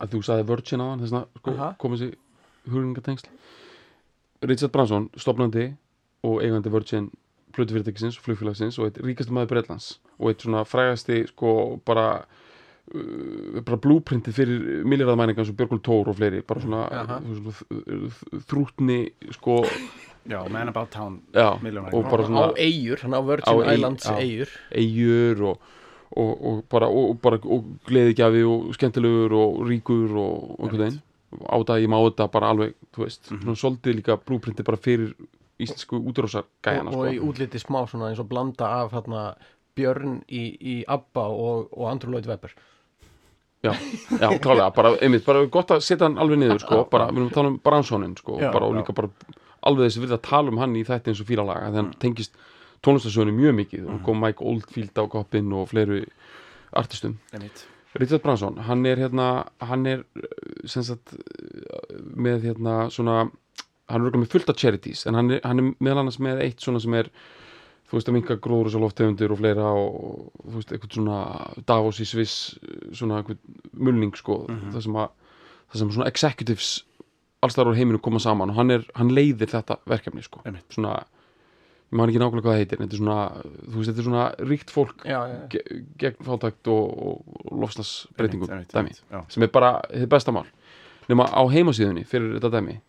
Að þú sagði Virgin á hann þess að sko, komið sér hugringatengsl Richard Branson, stopnandi og eigandi Virgin plötufyrirtækisins, flugfélagsins og eitt ríkasti maður Breitlands og eitt svona frægasti sko bara uh, bara blúprintið fyrir milljarðamæningar eins og Björgul Tór og fleiri bara svona, svona þrútni sko, Já, Man About Town já, og bara á svona eigur, hann á Á Virgin Ey- Islands já. eigur eigur og, og, og bara, og, bara gleðigjafi og skemmtilegur og ríkur og, og einhvern veginn á þetta, ég má þetta bara alveg þú veist, Mhm. svona svolítið líka blúprintið bara fyrir íslensku útrósar gæjana og, sko. og í útliti smá svona eins og blanda af hérna, Björn í, í Abba og, og Andrew Lloyd Webber já, já, klálega, bara, einmitt, bara gott að setja hann alveg niður, sko, bara, við erum að tala um Branssonin, sko, Já, bara og já. líka bara alveg þessi við að tala um hann í þetta eins og fílalaga, þannig hann tengist tónlistasögunni mjög mikið, og kom Mike Oldfield á koppinn og fleiri artistum. Richard Branson, hann er hérna hann er uh, sem sagt uh, með hérna svona hann er örugglega með fullt af charities en hann er, hann er meðal annars með eitt svona sem er þú veist að minka gróður og loftegundir og fleira og þú veist eitthvað svona Davos í Sviss svona eitthvað mulning sko það sem að það sem svona executives allstar á heiminu koma saman og hann, er, hann leiðir þetta verkefni sko. Svona ég man ekki nákvæmlega hvað það heitir þetta er svona, þú veist, þetta er svona ríkt fólk já, já, ge gegn fátækt og, og lofslagsbreytingum já. sem er bara þið besta mál. Nema á heimasíðunni fyrir þetta dæmi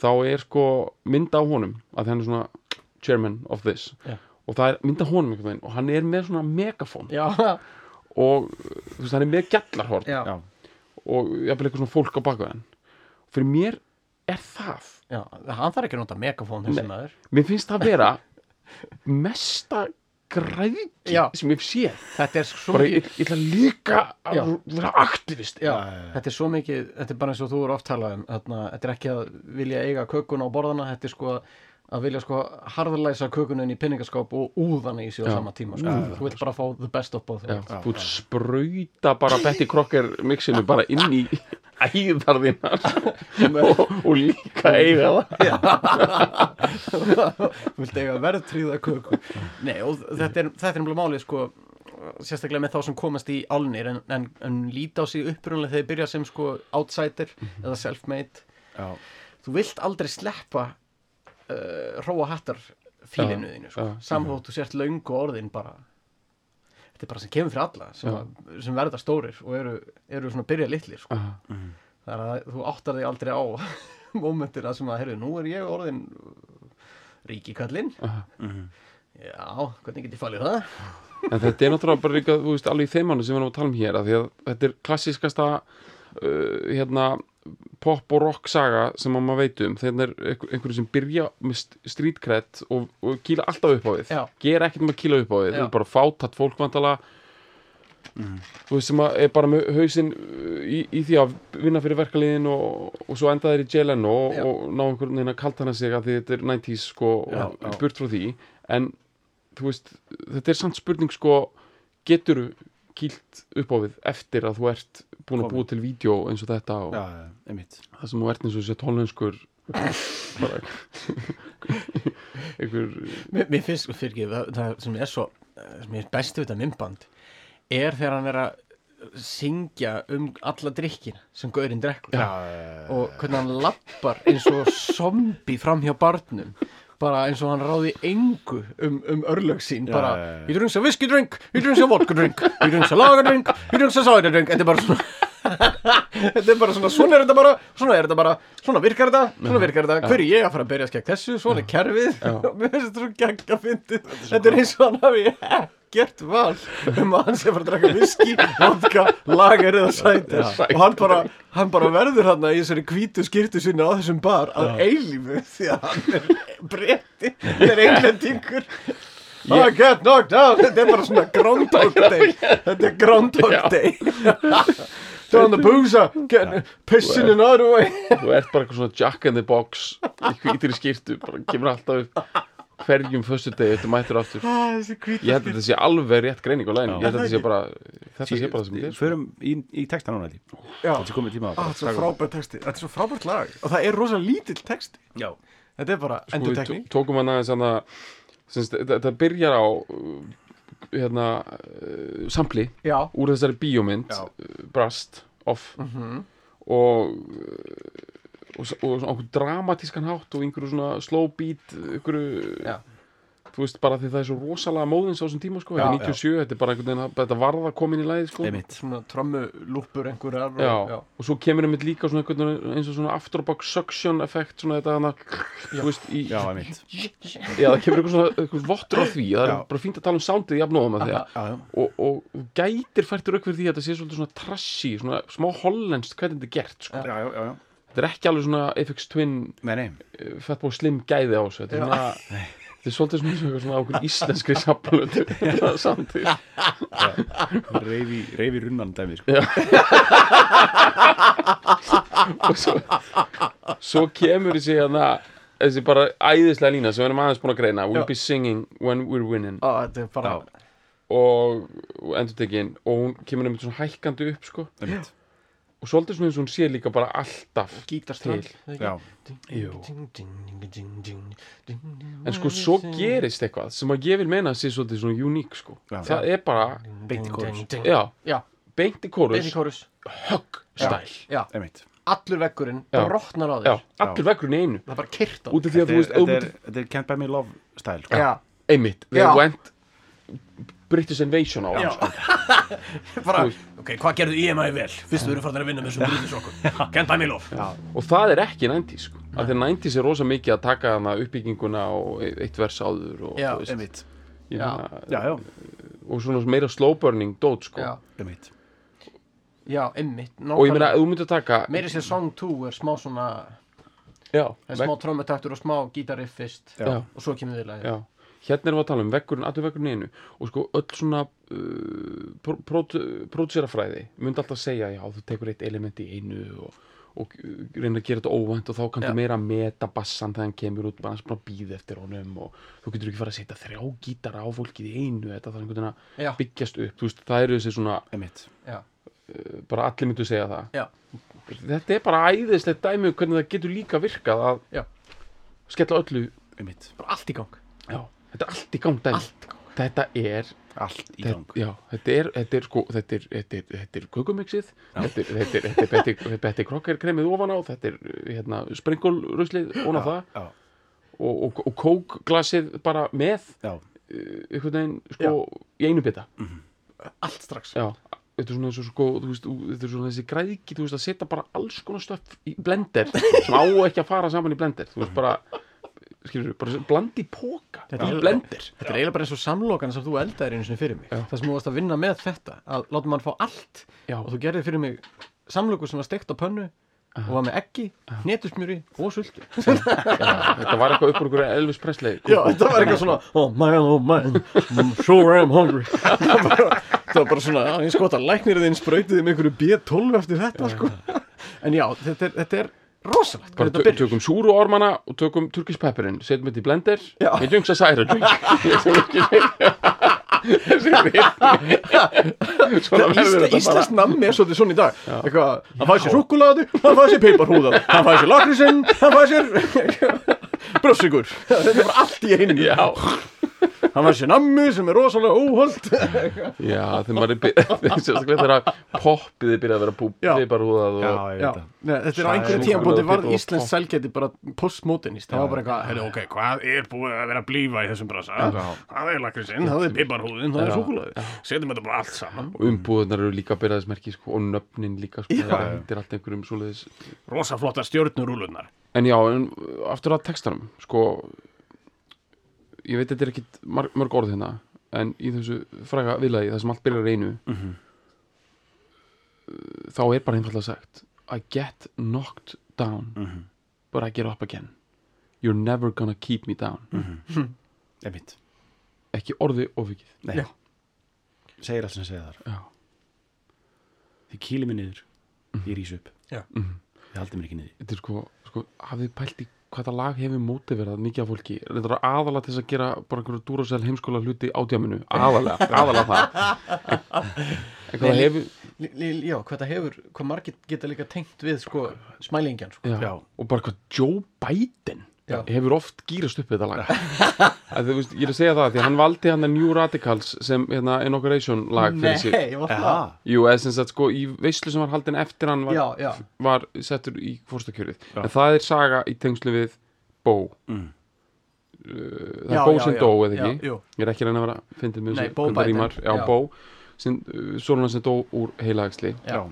þá er sko mynd á honum að hann er svona chairman of this Já. og það er mynd á honum einhvern veginn og hann er með svona megafón já, og þú veist hann er með gjallarhorn. Já, Já. og jafnvel eitthvað svona fólk á bakveðan og fyrir mér er það já, hann þarf ekki að nota megafón þessi Nei. maður mér finnst það vera mesta græðki Já. sem ég sé þetta er svo bara mikið ég, ég ætla líka Já. að vera aktivist já, Já, já, já. þetta er svo mikið, þetta er bara eins og þú eru oft talað um þarna, þetta er ekki að vilja eiga kökun á borðana, þetta er sko að vilja sko harðlæsa kökunin í pinningaskáp og úðana í sig á sama tíma sko. þú vilt bara fá the best of both þú ert sprauta bara Betty Crocker mixinu bara inn í æðar þínar og, og líka eiga það. Þú vilt eiga verðtríða köku. Nei þetta er, þetta umlega málið sko sérstaklega með þá sem komast í álnir en, en, en líta á sig upprunlega þegar þeir byrja sem sko outsider eða self-made. Þú vilt aldrei sleppa uh, róa hattar fílinu þínu sko. þú sért löngu orðin bara þetta er bara sem kemur fyrir alla sem, að, sem verða stórir og eru, eru svona byrja litlir sko. Aha. það er að þú áttar þig aldrei á mómentina sem að, heyrðu, nú er ég orðin ríkikallinn Aha. já, hvernig get ég falið það? En þetta er náttúrulega bara líka, þú veist, alveg í þeimánu sem við erum að tala um hér, af því að þetta er klassískasta uh, hérna, pop og rock saga sem að maður veit um, þegar er einhver, einhverju sem byrja með st- street cred og, og kýla alltaf upp á við, Já. gera ekkert með að kýla upp á við, Já. þau eru bara fátatt fólk vantala þú veist, sem er bara með hausinn uh, í, í því að vinna fyrir verkaliðin og, og svo enda þeir í JLN og, og ná einhvern veginn að kalta hana sig að þetta er 90s sko, Já, og já. burt frá því en þú veist, þetta er samt spurning sko, getur kýlt upp á við eftir að þú ert búin að búa til vídeo eins og þetta og Já, það sem þú ert eins og sett hollenskur bara einhver Mér, finnst, sko, fyrir ekki, það, það sem er svo sem er bestu við þetta mymband er þegar hann er að syngja um alla drikkina sem gaurinn drekkur og hvernig hann lappar eins og zombi fram hjá barnum bara eins og hann ráði engu um, um örlög sín Já, bara, já, já. he drinks a whiskey drink he drinks a vodka drink, he drinks a lager drink he drinks a cider drink, þetta er bara svona þetta er bara svona, svona er þetta bara svona er þetta bara, svona virkar þetta svona virkar þetta, hver er ég að fara að berjast gegn þessu? Svona er kerfið, mér finnst þetta svo gegn að fyndi, þetta er eins og hann hafi ekkert val um að hann sé að fara að drakka viski, vodka lager eða cider, og hann bara hann bara verður hann í þessari hvítu skýrtu sinni á þessum bar að eilífu því að hann er bretti hann er englendingur. I get knocked out. Þetta er bara svona Groundhog Day. Þetta er Groundhog. Day down the boozer getting pissing in another way þú ert bara eitthvað svona Jack in the Box í hvítri skýrtu, bara kemur alltaf upp hverjum föstu degi þetta mættur aftur. Ah, ég held að þetta sé alveg rétt greining á læginu ég held að þetta sé bara þetta sé bara það sem þetta er. Förum í, í texta núna. Þetta er komið tíma á Ah, þetta er svo frábært texti. Þetta er svo frábært lag. Og það er rosa lítill texti. Já. Þetta er bara Sko, við endurtekning. tó- tókum hann aðeins að þetta þetta byrjar á hérna uh, sampli já, úr þessari bíómynd Já. uh, Brast Off Mhm. og uh, og, s- og svona okkur dramatískan hátt og einhverju svona slow beat einhverju Já. Þú veist bara því það er svo rosalega móðins á þessum tíma sko, þetta er 97, þetta er bara einhvern veginn að- þetta varða komin í lagið sko. Einmitt. Svona trömmulúppur einhverjar og, Já, já. og svo kemur einmitt líka svona einhvern veginn eins og svona afterbox suction effekt svona þetta hana, þú veist, í, Já, einmitt. Já, það kemur eitthvað svona eitthvað vottur á því, það er Já. bara fínt að tala um soundið jafnóðum að því og, og gætir fært rauk fyrir því að þetta sé svolítið svona trashy, svona smá hollenskt hvernig þetta er gert, sko. Já, já, já, já. Þetta er ekki alveg svona FX Twin Nei, nei. uh, Fatboy Slim gæði á þessu þetta er svona þetta er svolítið svona svona, svona okkur íslenskri sappalötu samtíð Reyfi, reyfi runnan dæmi sko. og svo, svo kemur þessi hérna þessi bara æðislega lína sem við erum aðeins búin að greina. We'll Já. be singing when we're winning. Á, þetta er bara og, og endur tekin og hún kemur einmitt svona hækkandi upp sko. Einmitt og svolítið svona eins og hún sé líka bara alltaf gítarströnd Já. Jú. en sko svo gerist eitthvað sem að ég vil meina að sé svolítið svona uník sko. Já. það er bara, Beint í kórus. já, já, beint í kórus. Beint í kórus. Högg stæl. Allur vekkurinn brotnar á já, þér allur vekkurinn í einu. Það er bara kyrt á að Þetta þú er, Can't Buy Me Love stæl sko. já, einmitt, they Já. went British Invasion á hann sko. bara, Þú ok, hvað gerðu EMI vel? Fyrst við erum farin að vinna með þessum brúðis okkur. Me love. Og það er ekki 90s sko. af því að 90s er rosa mikið að taka hana uppbygginguna og e- eitt vers áður og, Já, þú veist, Einmitt. Já. og svona meira slow burning dót sko. já, Einmitt. Já, einmitt og ég meina, þú myndir taka meiri sér song 2 er smá svona já, smá trommutaktur og smá gítariff fyrst já, og svo kemur við lagið já. Hérna erum við að tala um vekkurinn, allur vekkurinn í einu. Og sko öll svona uh, pródúserafræði myndi alltaf segja, já, þú tekur eitt element í einu og, og reyna að gera þetta óvænt og þá kanntu Já. meira að meta bassan þegar hann kemur út, bara svona býð eftir honum og þú getur ekki fara að setja þrjá gítara á fólkið í einu, þetta þarf einhvern veginn að byggjast upp, þú veist, það eru þessi svona uh, bara allir myndu segja það. Já, þetta er bara æðislegt dæmi um hvernig það getur líka virkað að Já. skella öllu Einmitt. bara allt í gang. Já, þetta er allt í gang þetta er Allt í gang. Þetta, já, þetta er, þetta er sko, þetta er, þetta er, þetta er kökumixið, þetta er, þetta er, þetta er Betty, Betty Crocker kremið ofan á, þetta er, hérna, springulruslið ofan á það. Já, og, og, og kókglasið bara með, já, uh, einhvern veginn, sko, í einu bita. allt strax. Já, þetta er svona eins og sko, þú veist, þetta er svona þessi græðki, þú veist, að setja bara alls konar stöff í blender sem á ekki að fara saman í blender, þú veist, bara skilur, bara blandi póka Þetta er- er eiginlega bara eins og samlokan sem þú eldaðir einu sinni fyrir mig. Já. Það sem þú varst að vinna með þetta að láta mann fá allt Já. og þú gerði fyrir mig samloku sem var steikt á pönnu og var með eggi, hnetusmjöri og sultu. Þetta var eitthvað upp úr einhverju Elvis Presley Já, þetta var eitthvað svona Oh man, oh man, I'm sure I'm hungry. Það var bara, það var bara svona, eins gott að læknir þinn sprautiði með einhverju B12 eftir þetta sko. En já, þetta er, þetta er rosalegt hvað þetta byrjar. tökum súru ormana og tökum turkisk pepperinn, setjum þetta í blender. Ég djöngsa særa Íslands nammi er svolítið svona í dag. Hann fæði sér súkulaði hann fæði sér peiparhúða, hann fæði sér lakrísinn hann fæði sér brössigur þetta er bara allt í einu. Já, hann fæði sér nammi sem er rosalega óholt. Já, þegar maður er sérstaklega þegar poppið er byrjað að vera veit það. Nei, þetta er á einhverju er súkkulaði, var Íslands sælgæti bara postmodernist það var bara eitthvað, heyrðu, ok, hvað er búið að vera að blífa í þessum brasa? Það er lakrísinn, það er piparhúðin, það er Já. súkulaði setjum þetta bara allt saman. Og umbúðunar eru líka byrjaðismerki sko, og nöfnin líka sko, það hendir allt einhverjum svoleiðis. Rosa flotta stjörnurúlunar En já, en aftur að textanum sko ég veit þetta er ekki marg, mörg orð hérna en í þessu fræga viðlagi það sem allt byrjar einu Mhm. uh, þá er bara einfallega sagt I get knocked down Mhm. but I get up again You're never gonna keep me down Einmitt. ekki orði ofikið segir allt sem segir þar Já. þið kýli mig niður, ég rís upp Já. Mhm. þið haldið mér ekki niður Þetta er sko, sko hafið pælt í hvað það lag hefur mótiverað mikið af fólki. Reyndar að aðalega til þess að gera bara einhverju dúrasel heimskóla hluti ádjáminu aðalega, aðalega það. En, en hvað það hefur Já, hvað það hefur, hvað margir geta líka tengt við sko, smælingjan sko. og bara hvað Joe Biden Já. hefur oft gýrast upp þetta lag. Að, þú veist, ég er að segja það því að hann valdi hann að New Radicals sem hérna, inauguration lag fyrir sig. Nei, var það. Jú, eða sem sagt sko í veislu sem var haldin eftir hann var, Já, já, var settur í fórstakjörið en það er saga í tengslu við Bó Mm. uh, það er Bó sem dó eða ekki? Ég er ekki reyna að vera að rímar. já, já. Bó sem, uh, sem dó úr heilagsli Já.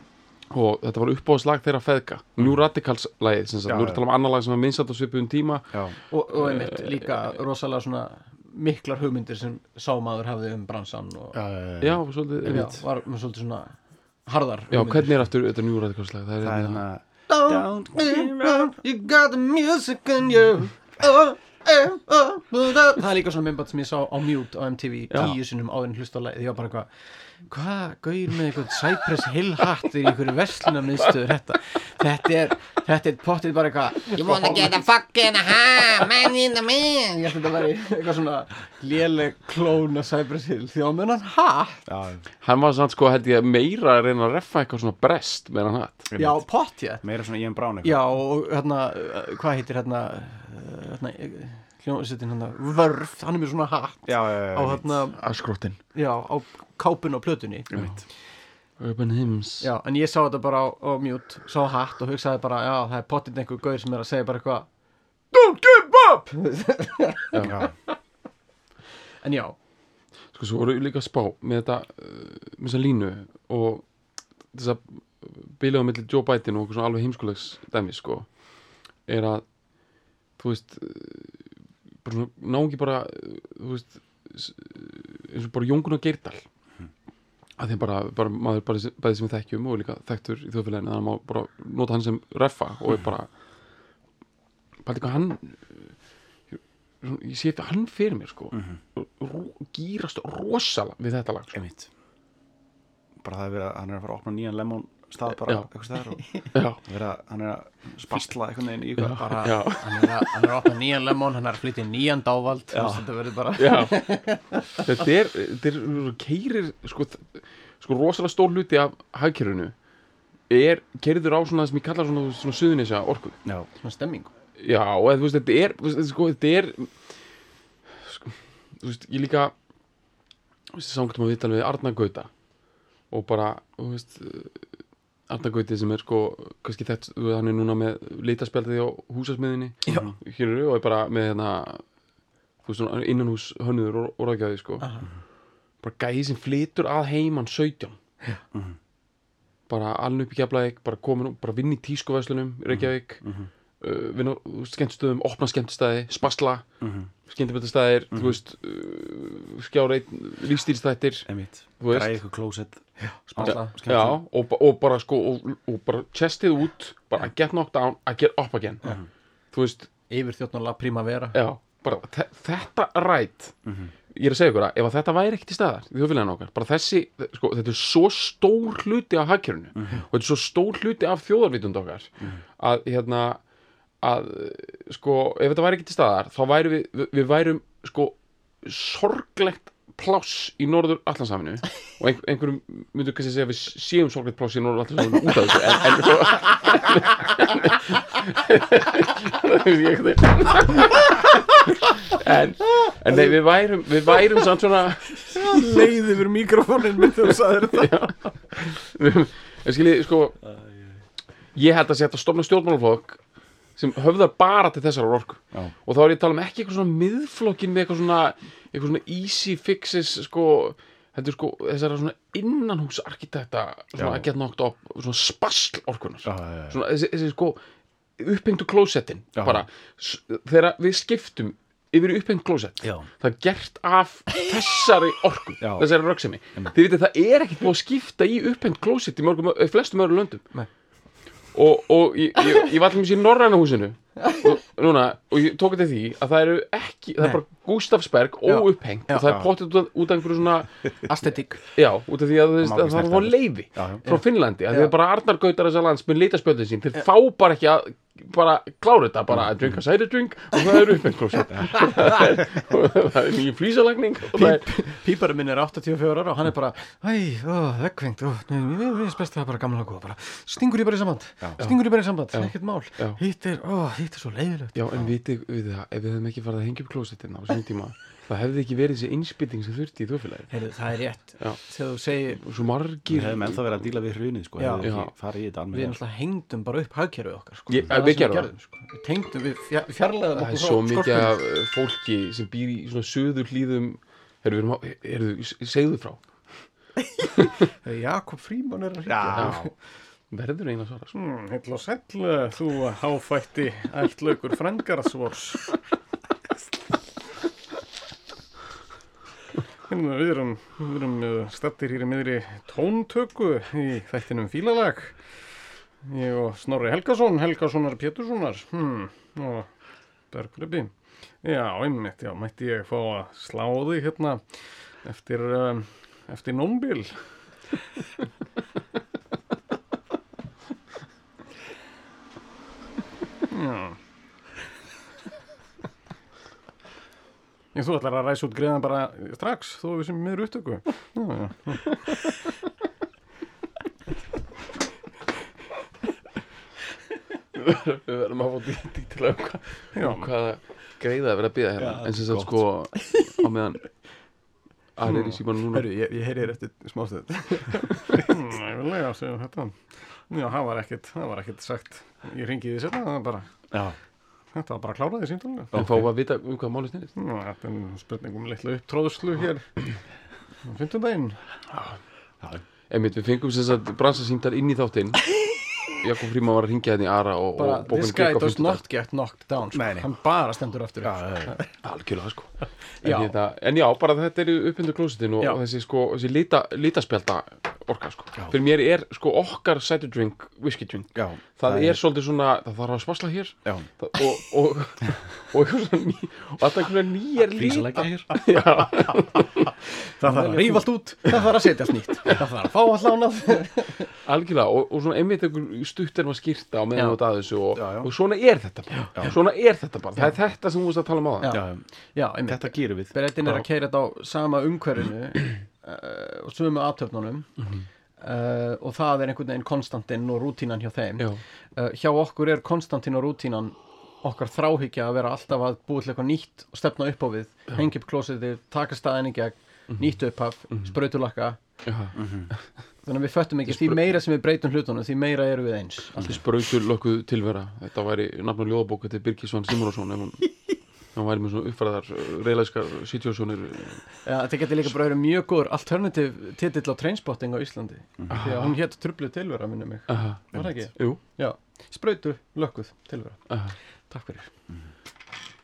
Já. og þetta var uppáðslag þeirra feðka New Radicals lagið sem sagt, Já, nú er já. að tala um annar lag sem var minnsatt á svipuðum tíma Já. og, og einmitt líka rosalega svona miklar hugmyndir sem sámaður hafði um bransan og Já, já, já. já, svolítið, já, var með svolítið svona harðar já, hugmyndir. hvernig er aftur þetta New Radicals lag það er, hérna, hérna Don't get round, you got the music in you oh, eh, oh, oh. Það er líka svona myndbætt sem ég sá á mute á MTV Já. tíu sinnum áður en hlusta á lagið, ég var bara eitthvað hvað gauðir með einhvern Cypress Hill hattir í einhverju verslunarmiðstöður þetta, þetta er þetta er pottið bara eitthvað You wanna get a fucking ha, man in the man. ég að þetta væri eitthvað svona léleg klón af Cypress Hill. Því á mun hann hatt. Já, hann var samt sko held ég meira að reyna að reffa eitthvað svona brest með hann hatt. Já, pottið meira svona Ian Brown Já, og hérna, uh, hvað heitir hérna, uh, hérna hljómsveitin hérna, Vörf, hann er með svona hatt já, já, já, á hérna, Askróttin já, á kápun og plötunni. Urban Hymns. Já, en ég sá þetta bara á, á mute, sá hatt og hugsaði bara, já, það er pottitt einhver gaur sem er að segja bara eitthvað Don't give up! já. En já, sko svo voru líka spá með þetta uh, með þessa línu og þess að bílaðu millir Joe Biden og okkur svona alveg heimskulegs dæmi sko er að þú veist bara svona, ná ekki bara uh, þú veist s- eins og bara Jóngun og Geirdal. Að því bara, bara maður bara sem- bæði sem við þekkjum og líka þekktur í þjóðfélaginu þannig að maður bara nota hann sem reffa og er bara bara líka hann svona, ég sé þetta hann fyrir mér sko. Ró, gýrast rosalega við þetta lag sko. bara það er verið að hann er að fara að opna nýjan lemon stað bara eitthvað staðar og vera, hann er að spasla einhvern veginn í eitthvað bara, Já. hann er að, hann er að opna nýjan lemon, hann er að flytja í nýjan dávald, þetta verður bara þetta er, þetta er keirir sko, sko rosalega stór hluti af hagkerfinu er keiriður á svona það sem ég kalla svona, svona suðunisja orku. Já, svona stemming. Já, eða þú veist, þetta er þú veist, sko, þetta er sko, þú veist, ég líka þú veist, sángt um að viðtal við Arna Gauta og bara, þú veist Arna Gauti sem er sko kannski þetta, hann er núna með litaspjaldið á húsasmiðinni Já. hér eru og er bara með hérna innanhús hönnuður og, ráðgjaði sko. Aha. bara gæði sem flytur að heiman 17 bara alveg upp í keflaðik bara komin og bara vinn í tískuvæslunum í Reykjavík. Mm -hmm. Uh, vinna á skemmtstöðum, opna skemmtstæði spasla, mm -hmm. skemmtibættastæðir þú veist uh, skjáreit, lífstýrstættir Einmitt, Þú veist. græði ykkur klósett Spasla. já, og, og bara sko og, og bara chestið út, bara get knocked down I get up again. Þú veist, Yfir þjóttnála primavera. Já bara þe- þetta rætt ég er að segja ykkur að ef að þetta væri ekkert í staðar í þjóðfélaginu okkar, bara þessi sko, þetta er svo stór hluti af hagkjörinu og þetta er svo stór hluti af þjóðarvitund okkar að hérna að sko, ef þetta væri ekkert í staðar þá væri við, við, við værum sko sorglegt pláss í norður allansaminu og ein, einhverjum myndu kannski segja að við séum sorglegt pláss í norður allansaminu út af þessu en, en sko en, en nei, við værum við værum samt svona Leið yfir mikrofónin þegar þú sagðir þetta. En skiljið, sko ég held að setja að stofna stjórnmálaflokk sem höfðar bara til þessar orku. Já. og þá er ég að tala um ekki eitthvað svona miðflokkin með eitthvað svona, eitthvað svona easy fixes sko, þetta er sko þessara svona innanhús arkitekta svona að geta nokt upp, svona spasl orkunar svona þessi, þessi sko upphengtu klósettin bara, þegar við skiptum yfir upphengt klósett það er gert af þessari orku Já. þessari röksemi þið vitið það er ekkert búið að skipta í upphengt klósett í mörgum, flestum öðru löndum. Nei. Og, og ég, ég, ég var allir í norræna húsinu. Og, núna, og ég tók þetta því að það eru ekki, það er bara Gustafsberg óupphengt og það er potið út, út af einhverju svona Aesthetic. Já, út af því að, að það. Já, já. frá Finnlandi, að að bara Arnar Gautar þessar lands með litaspjöldin sín, þeir fá bara ekki að bara klára þetta, bara að drinka cider drink og það er upphengt klósett og það er nýju flýsalagning og það er Píparinn minn er 84 ára og hann er bara Æ, ó, vekkvengt, ó, nei, mér mér finnst best að það er bara gamla góða, bara stingur ég bara í samband stingur ég bara í samband, ekkert mál hitt er, ó, hitt er svo leiðilegt. Já, en vitið við það, ef við hefum ekki farið að hengja upp klósettin á þessum tíma, það hefði ekki verið þessi innspýting sem þurfti í þjóðfélagi. Heyrðu, það er rétt, Já. þegar þú segir svo Við margir... hefum ennþá verið að díla við hrunið sko, við náttúrulega hengdum bara upp hagkerfið okkar sko. Ég- við gerðum sko. við tengdum, við fja- fjarlægðum Það er svo mikið af eh, fólki sem býr í svona söður hlýðum, við segðu frá. Jakob Fríman er að Já. Verður eina svara, sko. Hmm, Hill og sæll, þú háfætti ættlaugur frængarðsvors. Hérna, við erum, við erum stattir hér í miðri tóntöku í þættinum Fílalag. Ég og Snorri Helgason, Helgasonar Péturssonar, hmm, og Bergröpi. Já, einmitt, já, mætti ég fá að slá þig hérna eftir, um, eftir nómbil. Já. Ég, þú ætlar að ræsa út greiðan bara strax, þú við sem miður upptöku. Já, já. Við verðum að fá dýtti til að hvað, Já. hvaða greiða að vera að byggja hérna. Já, en sem sagt, sko, á meðan Ari er í síman núna. Hörru, ég, ég heyri þér eftir smástuð. Nægulega, segjum þetta. Já, það var ekkit, það var ekkit sagt. Ég ringi því setna, það var bara, Já, þetta var bara að klára því síntalinu. En fáum við að vita um hvað máli snýrist. Já, þetta er spurning um litla upptróðslu hér. á Fimmtudaginn. já, Einmitt, við fengum sem sagt bransasýndar inn í þáttinn Jakob Fríman var að ringja hérna í Ara og, Bara, og this guy does not get knocked down. Sko. Nei, nei. Hann bara stendur aftur. já, upp. já, já. Algjörlega sko en, Já. hérna, en já, bara þetta er uppindur klósitin og, og þessi sko, þessi lita, litaspjalda orka sko. Fyrir mér er sko okkar cider drink, whisky drink. Já Það, er, svolítið svona, það þarf að spasla hér. Já, það, og, og, og, ný, og alltaf einhverja nýjar flísalækja hér. Já, Það þarf að rífa allt út, það þarf að setja allt nýtt. Það þarf að fá allt lánað. algjörlega og, og svona einmitt einhver stutt er maður skýrta á meðan Já. þú ert að þessu og, Já, já. og svona er þetta bara. Svona er þetta bara, það er þetta sem þú veist að tala um á það Já. Já, Já, einmitt. þetta gerum við. Berettin er að keira þetta á sama umhverfinu og sömu aðtöfnunum Mhm. uh, og það er einhvern veginn konstantinn og rútínan hjá þeim. Já. uh, hjá okkur er konstantinn og rútínan okkar þráhyggja að vera alltaf að búið til eitthvað nýtt og stefna upp á við. Hengja upp klósitið, taka staðin í gegn Mhm. nýtt upphaf, sprautulakka. Já. þannig að við föttum ekki, því meira sem við breytum hlutunum því meira eru við eins. Sprautur lökuð tilvera. Þetta væri nafn og ljóðabók Þetta er Birgisvann Simrósson ef hún hann væri með svona uppfæðar reyðlæskar situasjónir Já, þetta getur líka bara verið mjög góður alternativ titill á trainspotting á Íslandi. Því að hún hétt trublu tilvera minni mig. Aha, Var það ekki? jú, Já, sprautu, lökkuð tilvera. Aha. Takk fyrir.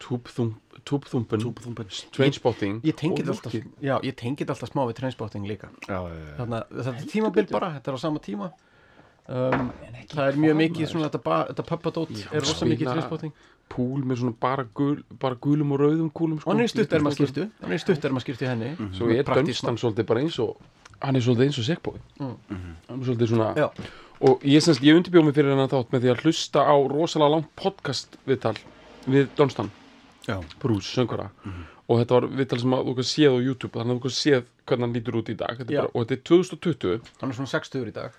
Túbþum- túbþumpun Túbþumpun. trainspotting. Ég tengi og þetta alltaf, lúkið. já, ég tengi þetta alltaf smá við trainspotting líka. Já, já, já. Þannig að þetta er tímabil bara, þetta er á sama tíma. Um, Það er mjög mikið svona þetta, þetta puppadót er rosa mikið trainspotting púl með svona bara, gul, bara gulum og rauðum kúlum sko. Og hann er í stutterma skýrtu Hann er í stutterma skýrtu henni. Svo er Praktískt Dunstan svolítið bara eins og hann er svolítið eins og Sigboy Mm. hann er svolítið svona Já, og ég, semst, ég undirbjóð mig fyrir hennan þátt með því að hlusta á rosalega langt podcast viðtal við Dunstan Já. Bruce, söngara og þetta var viðtal sem að þú kannski séð á YouTube þannig að þú kannski séð hvernig hann lítur út í dag. Þetta er bara, og þetta er 2020 hann er svona 60 í dag.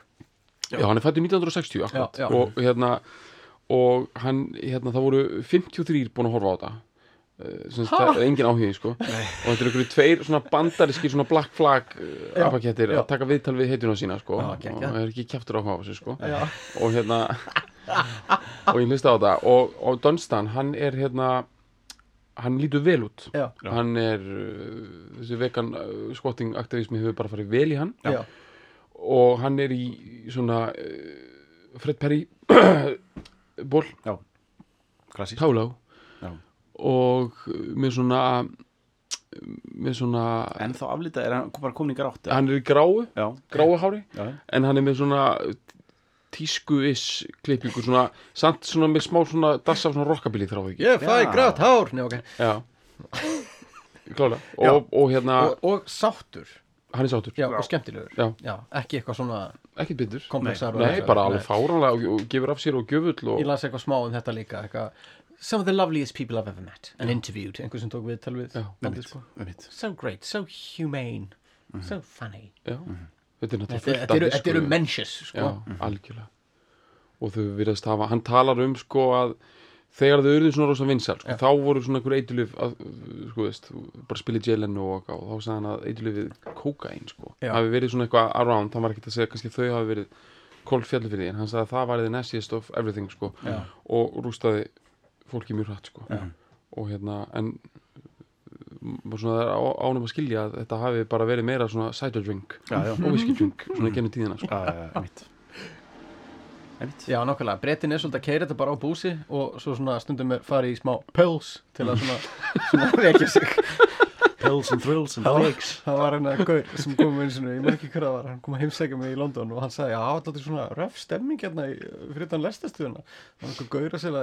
Já, hann er fættur 1960 akkurat, Já, já. og hérna og hann, hérna, það voru 53 búin að horfa á þetta. Uh, sem sagt, það er engin áhugi sko. og þetta er einhverju tveir svona bandariski svona black flag uh, Já, apakettir já. að taka viðtal við heituna sína sko. Já, og geggjað. það er ekki kjaftur áhuga á þessu sko. Já, og hérna og ég hlusta á þetta. Og, og Dunstan, hann er hérna hann lítur vel út. Já, hann er uh, þessi vegan uh, squatting aktivismi hefur bara farið vel í hann. Já, og hann er í svona uh, Fred Perry ból. Tálau Já. og með svona með svona En þá aflita, er hann bara komin í grátt? hann er í gráu, Já, gráu hári já, en hann er með svona tísku-is klippingu svona, samt svona með smá svona dass af svona rockabilly þráðu ekki. Ég fæ grátt hár. Nei, ok. Já. Klála og, og hérna, og, og sáttur hann er sátur já, og skemmtilegur. Já. ekki eitthvað svona ekkert bitur komplexar nei, bara alveg fáránlega og, og gefur af sér og gjöfull og ég las eitthvað smá um þetta líka eitthvað, some of the loveliest people I've ever met and interviewed, einhver sem tók við tal við bandið, sko. einmitt. so great, so humane so funny. Já, þetta er náttúrulega þetta, fullt þetta, eru, já, sko. algjörlega. Og þau virðast hafa, hann talar um sko að þegar þau urðu svona rosa vinsæl sko, þá voru svona einhver eitulif að, sko veist, bara spilið jelenu og, og þá sagði hann að eitulifið kókain sko, hafi verið svona eitthvað around, hann var ekkert að segja kannski þau hafi verið kold því, en hann sagði að það var the nastiest of everything sko, Já. og rústaði fólki mjög hratt sko Já. og hérna, en maður svona það er ánum að skilja að þetta hafi bara verið meira svona cider drink og whisky drink, svona gennum tíðina sko. Já, já, nákvæmlega, brettin er svolítið að keira þetta bara á búsi og svo svona stundum er farið í smá pills til að svona, svona vekja sig. Pills and thrills and Það flakes. það var hérna gaur sem kom einu sinni, ég maður ekki hvað það var hann kom að heimsækja mig í London og hann sagði já, þetta er svona röf stemming hérna í, fyrir þann lestastuðuna það var einhver gaur að selja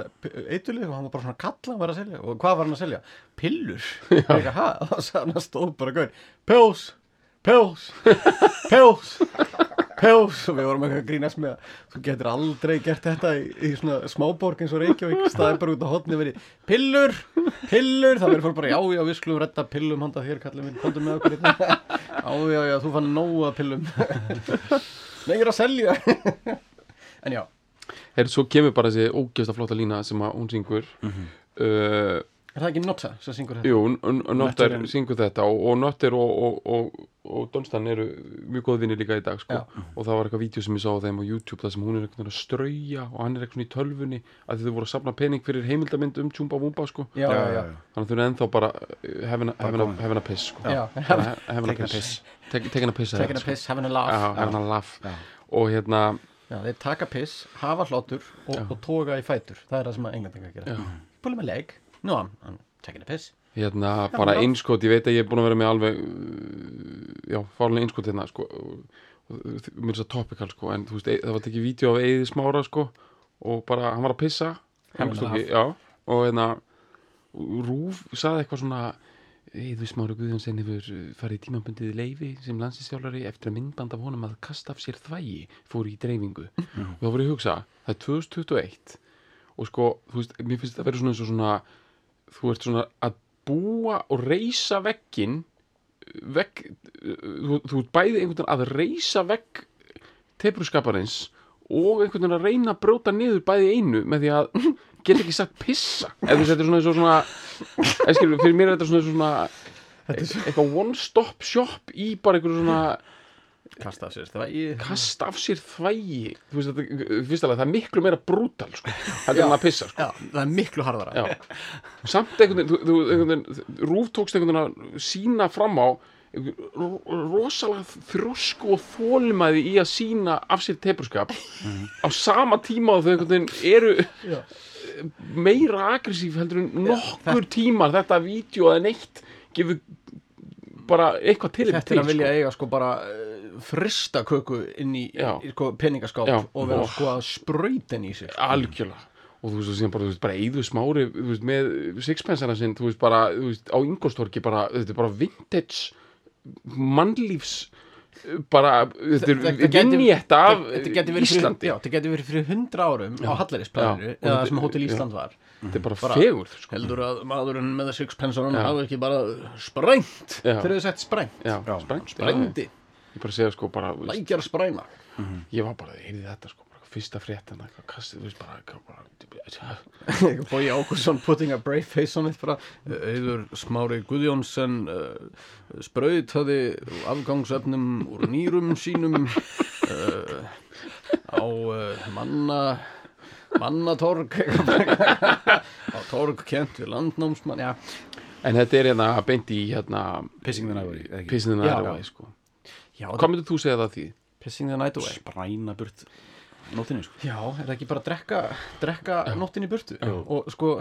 eitulif og hann var bara svona kalla hann var að selja. Og hvað var hann að selja? Pillur. Eitthvað, ha? og þá sagði hann að stóð bara gaur pills, pills pills pills og við vorum eitthvað að grínast með að þú getur aldrei gert þetta í, í svona smáborg eins og Reykjavík. Staði bara út á hotni verið pillur, pillur. Það verður fólk bara já já við skulum redda pillum handa þér kallið minn, komdu með okkur hérna. já já já þú fann nóga pillum. Nei ég er að selja. En já, Her, svo kemur bara þessi ógefsta flotta lína sem að hún syngur. Mhm. uh, er það ekki Notsa sem syngur þetta? Jú, Nötter- syngur þetta og, og Nötter og, og, og, og Donstan eru mjög góð vinni líka í dag sko. Og það var eitthvað vídeo sem ég sá á þeim á YouTube þar sem hún er eitthvað að strauja og hann er eitthvað í tölvunni að þau voru að safna pening fyrir heimildamind um Tjumba Vumba sko. já, já, já, þannig að þau eru ennþá bara uh, having a- having a- komin. having a piss sko. já. Bara having a Taking a piss piss. Take- taking a piss taking a piss, having a laugh Já, having a laugh Já. og hérna Já, þeir taka piss, hafa hlátur og, og toga í fætur. Það er það sem að englendingar gera. Já. Pull him a leg. No, I'm, I'm taking a piss. hérna bara einskot, ég veit að ég er búin að vera með alveg já, fárlega einskot hérna sko, mér er það topical sko, en þú veist, e- það var tekið vídeo af Eiði Smára sko, og bara, hann var að pissa. Heimstóki, já, og hérna Rúf saði eitthvað svona Eiður Smára Guðjónsson hefur farið í tímabundið leifi sem landsinsjálfari eftir að myndband af honum að kasta af sér þvægi fór í dreifingu. Og þá voru ég að hugsa, það er 2021 og sko, þú veist, mér finnst þetta að vera svona eins og svona þú ert svona að búa og reysa veggin vegg þú, þú ert bæði einhvern veginn að reysa vegg tepruskaparins og einhvern veginn að reyna að brjóta niður bæði einu með því að geta ekki sagt pissa. Eða þú setur svona eins og svona eða skilur, fyrir mér er þetta svona, eins og svona eitthvað one stop shop í bara einhverju svona kasta af sér þvægi kasta af sér þvægi þú veist þetta, það er miklu meira brútal sko, heldur en að pissa sko. Já, það er miklu harðara Já. samt einhvern veginn, rúf tókst einhvern veginn að sína fram á rosalega þrosku og þólmaði í að sína af sér tepurskap á sama tíma og þau einhvern veginn eru Já. meira aggressív heldur en nokkur tímar þetta vídeo eða neitt gefur bara eitthvað til Þetta er að vilja eiga sko bara uh, frista köku inn í, í sko, peningaskáp Já. og vera sko að sprautin í sig algjörlega. Og þú veist, og síðan bara, þú veist, bara Eiður Smári, veist, með sixpensana sinn, þú veist, bara, þú veist, á Ingolstorki bara, þetta er bara vintage mannlífs bara, þetta er vinnjætta af Íslandi. já, þetta geti verið fyrir hundra árum á. Og eða sem Hótel já. Ísland var þetta er bara, Bara- fegur sko. heldur að maðurinn með sixpensunum Já. hafi ekki bara sprengt þegar þau sett sprengt já, sprengt, já, sprengdi, ég bara segja sko bara, lækjar að spræna ég var bara, heyrði þetta sko bara, fyrsta fréttan, eitthvað kastið, þú veist, bara, eitthvað Bói Ákusson putting a brave face on it bara, auður Smári Guðjónsson uh, sprautaði afgangsefnum úr nýrum sínum uh, á uh, manna mannatorg torg kent við landnámsmann já, en þetta er hérna beint í hérna Pissing the night away, eða ekki? pissinu Já. næra sko. já hvað myndir þú segja það því? pissing the night away Spræna burt nóttinni sko já, er það ekki bara að drekka drekka nóttin í burtu og sko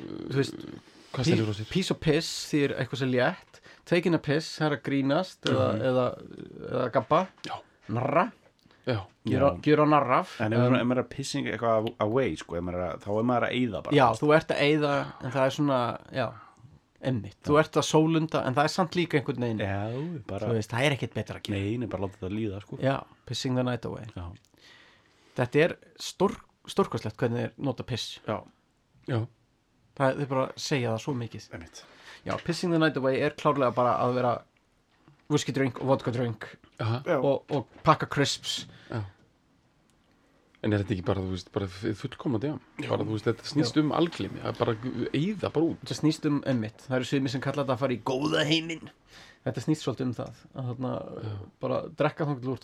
þú veist? Piece of piss þýr eitthvað sem létt Taking a piss, það er að grínast eða, eða, eða gabba Já. Narra, gera, gera narraf En ef, um, maður er að pissing eitthvað away sko, er að, þá er maður að eyða bara Já, þú ert að eyða en það er svona, já emmitt, þú ert að sólunda en það er samt líka einhvern veginn. Já, bara þú veist, það er ekkert betra að gera. Nei, nei, bara láta þetta líða sko. Já, pissing the night away. Já, Þetta er stór, stórkostlegt hvernig þeir nota piss. Já, já, það er bara að segja það svo mikið. Einmitt. Já, pissing the night away er klárlega bara að vera whisky drink og vodka drink og, og pakka crisps. En er þetta ekki bara, þú veist, bara fullkomandi, já. Bara, þú veist, þetta snýst um alglimi, bara eyða bara út. Þetta snýst um emmitt, það eru sviðmi sem kalla þetta að fara í góða heiminn. Þetta snýst svolítið um það að þarna bara drekka þannig til úr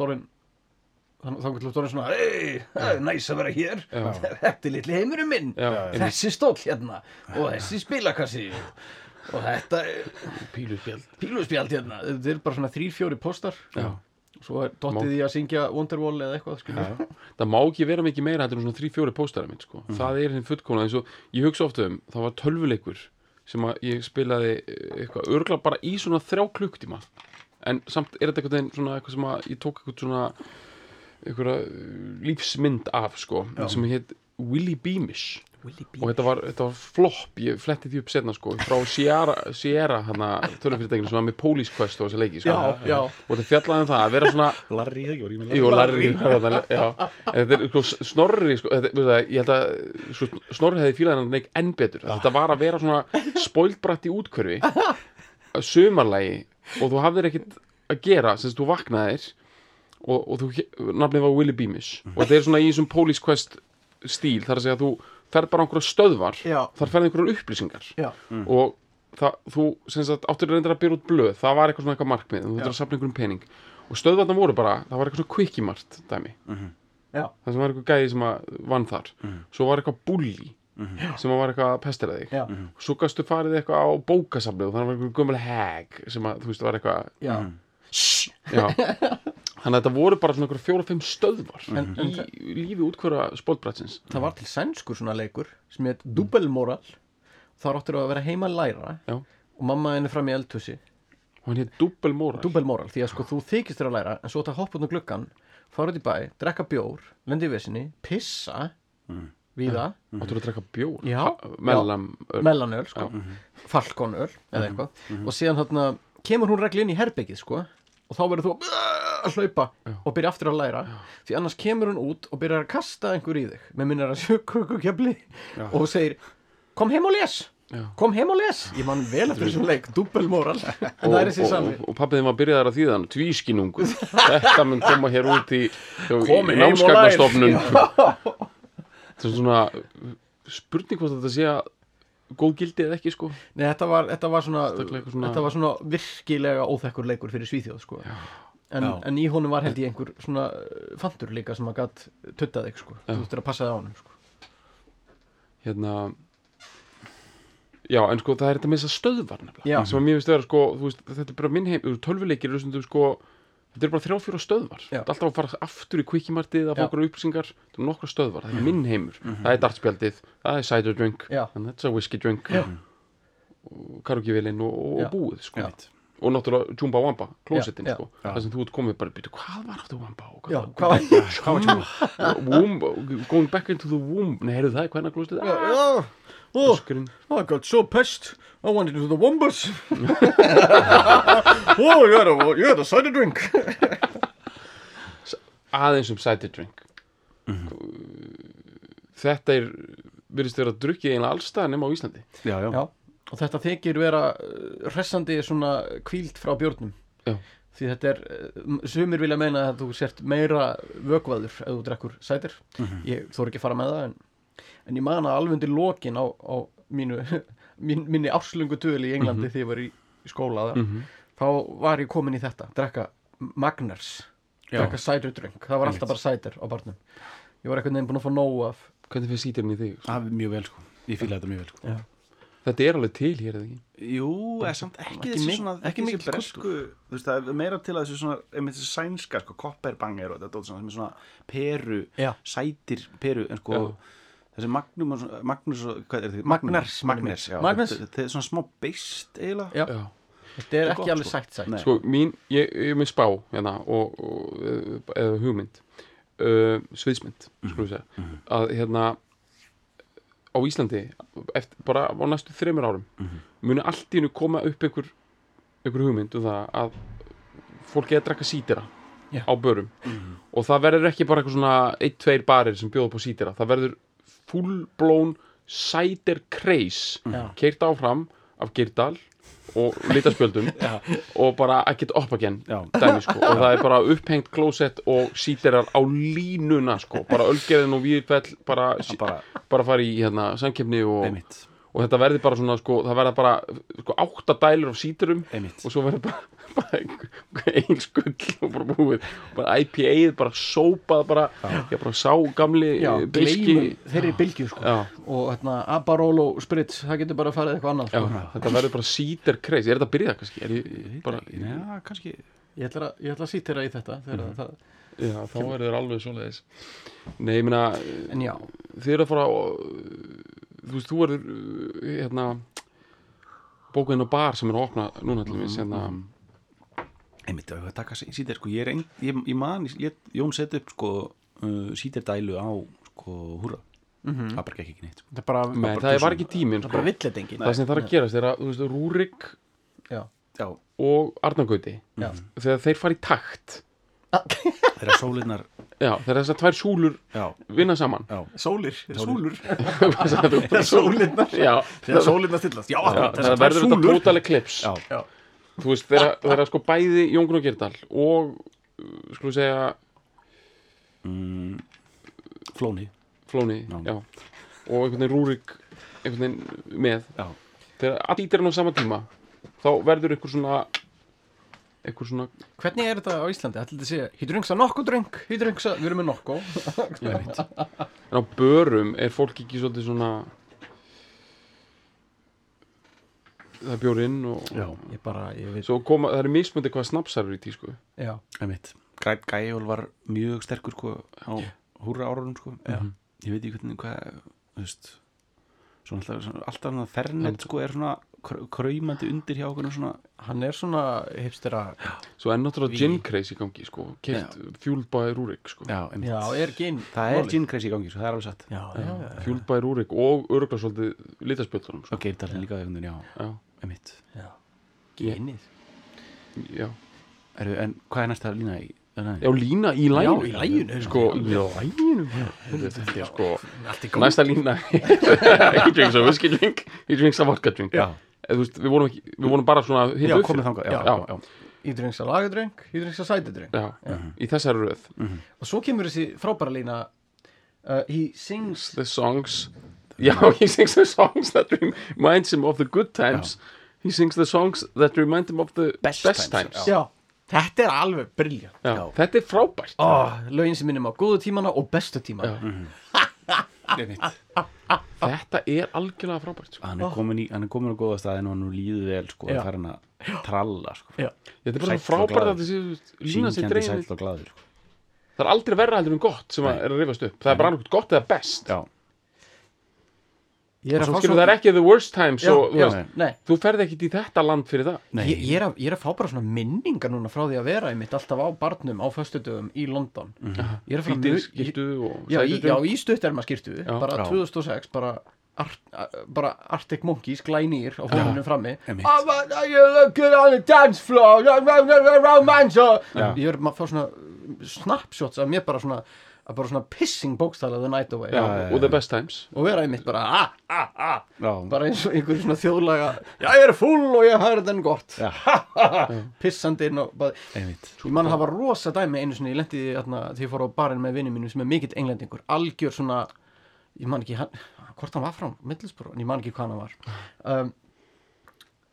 þannig til úr orðin svona Hei, það er næs að vera hér. Já. Þetta er litli heimurinn minn. Já. Þessi stóll hérna og þessi spilakassi. Og þetta er Píluspjald. píluspjald hérna. Þetta er bara svona þrýr, fjóri postar Já. Svo er dottið í að syngja Wonderwall eða eitthvað skilur. Það má ekki vera mikið meira heldur en svona þrý, fjóri póstara minn, sko. Það er hinn fullkomna, eins og ég hugsa ofta um, það var tölvuleikur sem ég spilaði eh, eitthvað örgla bara í svona þrjá klukktíma. En samt er þetta eitthvað svona eitthvað sem að ég tók eitthvað svona eitthvað lífsmynd af, sko, sem heit Willy Beamish. Og þetta var, þetta var flopp ég fletti því upp setna sko frá Sierra, Sierra hana tölufyrirtækinu sem var með Police Quest og þessi leiki sko. Já, já. og þetta fjallaði um það að vera svona Larry, það ekki, var ég með Jú, Larry, þarna, já. En þetta er sko, snorri sko, þetta, það, ég held að sko, snorri hefði fílaði hann neik enn betur þetta var að vera svona spoilbrætt í útkverfi sumarlægi og þú hafðir ekkit að gera sem þú vaknaðir og, og þú, nafnið var Willy Beamish og þetta er svona í þessum Police Quest stíl þar að segja að þú ferð bara á einhverja stöðvar Já. þar ferð einhverjar upplýsingar. Já, og það, þú sem sagt áttur reyndar að byrja út blöð það var eitthvað svona eitthvað markmið þú þurftur að safna einhverjum pening. Og stöðvarnar voru bara, það var eitthvað svona kvikkimart dæmi, já, það sem var eitthvað gæði sem að vann þar, svo var eitthvað bulli sem að var eitthvað að pestera þig. Já, svo gastu farið eitthvað á bókasaflið og þannig var eitthvað gömul hag sem að þú veist var eitthvað já. já. þannig að þetta voru bara svona fjóra-fimm stöðvar í lífi útkvöra spólbrætsins Það var til sænskur svona leikur sem heit Dubelmoral Þar áttur að vera heima að læra Já. og mamma henni fram í eldhúsi. Og hann hétt Dubbel Moral Dubelmoral, því að sko þú þykist þér að læra en svo þetta hoppa út um gluggan fara út í bæ, drekka bjór, lendi í vesinni pissa víða, áttur að drekka bjór? Já. mellam mellanöl sko, falkonöl eða eitthvað. Og síðan þarna kemur hún regli inn í herbyggið sko og þá verður þú að hlaupa og byrja aftur að læra. Því annars kemur hún út og byrjar að kasta einhver í þig. Með minnir að sjökkukukjafli og segir kom heim og les. Já. kom heim og les. Ég man vel eftir þessum leik, dubbelmoral en það er þessi sami. og, pappið þeim að byrja þar að þýðan tvískinungur þetta mun koma hér út í, í námskagnastofnun þetta er svona spurning hvort þetta sé að góð gildi eða ekki sko Nei, þetta var, þetta var svona, svona- þetta var svona virkilega óþekkur leikur fyrir Svíþjóð sko. en, Já. en í honum var held ég einhver svona uh, fantur líka sem að gatt tuttað þig sko. Já. þú þurftir að passa það á honum sko. hérna já, en sko það er þetta með þess að stöðvar nefnilega, Já. sem að mér finnst vera sko, þú veist, þetta er bara minn heim, tölvuleikir eru stundum sko, þetta er bara þrjá fjóra stöðvar þetta er alltaf að fara aftur í kvikimartið að fá okkur upplýsingar, þetta er nokkra stöðvar það er minn heimur, það er dartspjaldið það er cider drink, Já. and that's a whiskey drink Já. og og, og, búið sko. Og náttúrulega Jumba Wamba, klósettin sko. það sem þú ert komið bara, byrju, hvað var áttu Wamba og hvað var womb, going back into the womb nei, heyrðu það, hvernig klósettin oh. I got so pissed I went into the wombus Oh, you had a, you had a cider drink. Aðeins um cider drink. Þetta er virðist vera að drukki eiginlega allstað nema á Íslandi. Já, já, Já, og þetta þykir vera uh, hressandi svona kvíld frá bjórnum. Já. því þetta er, uh, sumir vilja meina að þú sért meira vökvaður ef þú drekkur sætir ég þór ekki að fara með það en, en ég man að alveg undir lokin á, á mínu, mín, minni árslungu töl í Englandi þegar ég var í, í skóla þar, Mhm. þá var ég komin í þetta drekka Magners drekka cider drink, það var alltaf bara cider á barnum ég var eitthvað nefn búin að fá nóg af hvernig fyrir sítirinn í þig? það er mjög vel sko Ég fíla þetta mjög vel sko Já. þetta er alveg til hér eða ekki Jú, eða samt ekki, þessi svona ekki þessi bresku Þú veist, það er meira til að þessi svona einmitt þessi sænska, sko, kopperbanger og þetta dót svona, sem er svona peru Já. sætir peru, en sko Já. Þessi magnum, magnus og, hvað er þetta? Magners, Magners, já Magners. Þetta er svona smá beist eiginlega Já. Já. þetta er er ekki gott, alveg sko. sætt sætt Nei. sko mín, ég, ég er með spá hérna og, og eða hugmynd uh, sviðsmynd skulum við segja að hérna á Íslandi eftir, bara á næstu þreymur árum muni allt í hennu koma upp einhver einhver hugmynd um það að fólk er að drekka sítira Já. á börum og það verður ekki bara eitthvað svona ein, tveir barir sem bjóða upp á sítira það verður full-blown cider craze. Já. keirt áfram af Geirdal og litaspjöldum og bara ekkert upp again dæmi sko. Og það er bara upphengt klósett og sítirar á línuna sko. Bara ölgerðin og víðfell bara, bara, bara fara í hérna samkeppni og, einmitt, og þetta verði bara svona sko það verða bara sko átta dælur af einmitt. og svo verður bara, bara ein skull og bara búið. Bara IPA-ið bara sópað bara, já. bara sá gamli Já, eh, gleymum þeirri bylgju sko. já, og hérna, Abarolo Spritz það getur bara farið eitthvað annað já, sko. þetta verður bara sítir kreis, er þetta að byrja kannski? Er ég, bara, Já, kannski. Ég ætla að, ég að sýtira í þetta þegar Mhm. það, já, þá verður alveg svoleiðis. Nei, ég meina já, þið eru að fara og, þú veist, þú verður uh, hérna bókuðin á bar sem er að opna núna til dæmis hérna, einmitt, ef við að taka sítir, sko, ég er ein, ég, ég man, ég, Jón setja upp, sko uh, sítir dælu á, sko, húra það bara ekki neitt, sko. Það er bara, Nei, bara það var ekki tíminn það er sko. bara villetengin það sem þarf að gerast er að, þú veist, Rúrik já, Já, og Arnangauti þegar þeir fara í takt. Þeirra sólinnar, já, þegar þessar tvær súlur já, vinna saman. Já. Sólir, þú? sólirnar já, þegar sólirnar stillast, já, það verður þetta súlur. total eclipse Já, já, þú veist, þegar, þegar sko bæði Jóngun og Gerdal og skulum við segja mm, flóni. Flóni, Já. já, og einhvern veginn Rúrik einhvern veginn með. Já, þegar allir er á sama tíma þá verður einhver svona einhver svona hvernig er þetta á Íslandi, þetta að segja he drinks a nokko drink, he drinks a, við erum með nokko. En á börum er fólk ekki svolítið svona það er bjórinn og já, ég bara, ég veit, svo koma, það er mismundi hvað snapsar eru í tísku já, einmitt. Græt Gæjól var mjög sterkur, sko á húra árunum, sko. Já. Ég veit ekki hvernig, hvað, þú veist Svona alltaf, alltaf svona fernet, sko, er svona kr- kraumandi undir hjá okkur og svona hann er svona hipstera, svo er náttúrulega gin craze í gangi sko, fueled by Rúrik sko. Já, já, er gin Það er gin crazy í gangi, sko, það er alveg satt. By Rúrik og öruglega svolítið litaspjöldunum sko. Og Geirdalinn líka, einhvern veginn, já, já, einmitt. Já, ginið já. Eru, En hvað er næsta lína í? Já, lína í læginu Já, í sko, læginu þetta er sko allt í góð næsta lína. He drinks a whiskey drink he drinks a vodka drink. Já, þú veist, við vorum, ekki, við vorum bara svona já upp komið já, Já. já, já. he drinks a lagerdrink, he drinks a cider drink. Já, í þessari röð. Og svo kemur þessi frábæra lína uh, he sings the songs. Já, he sings the songs that reminds him of the good times. He sings the songs that remind him of the Best best, times, times, já, þetta er alveg briljant já. Þetta er frábært. Oh, lögin sem minnum á góðu tímana og bestu tímana. Einmitt. Þetta er algjörlega frábært sko. hann er komin, í, hann er komin á góða staðin og hann líður vel sko, að fara hann að tralla sko. Þetta er bara Sæll frábært að þessi lína sér dreifin sko. Það er aldrei verra heldur en gott sem að er að rifast upp. Það er bara annað gott eða best. Já, Og svo skilur svo það er ekki the worst times já, og, þú já, veist, nei Þú ferð ekkit í þetta land fyrir það. Nei, Ég, ég, er að, ég er að fá bara svona minningar núna frá því að vera einmitt alltaf á barnum á föstudöfum í London. Ég er að fara mjög- já, í, já, sætutum í stutterma skýrtu Já. bara Já. 2006 bara, Art, bara Arctic Monkeys glænýr á fólkinu frammi. Einmitt. Oh, but you look good on the dance floor. Já. ég er að fá svona snapshots af mér bara svona að bara svona pissing bókstæla the night away. Já, já, og the best times. Og vera einmitt bara ah, ah, ah, já, bara eins og einhver svona þjóðlaga já ég er full og ég har þetta gott. Pissandi inn og bara einmitt. Ég man að það var rosa dæmi einu sinni, ég lendi því ég fór á barinn með vinnu mínum sem er mikill englendingur, algjör svona, ég man ekki, hann, hvort hann var frá Middlesbrough, en ég man ekki hvað hann var. Um,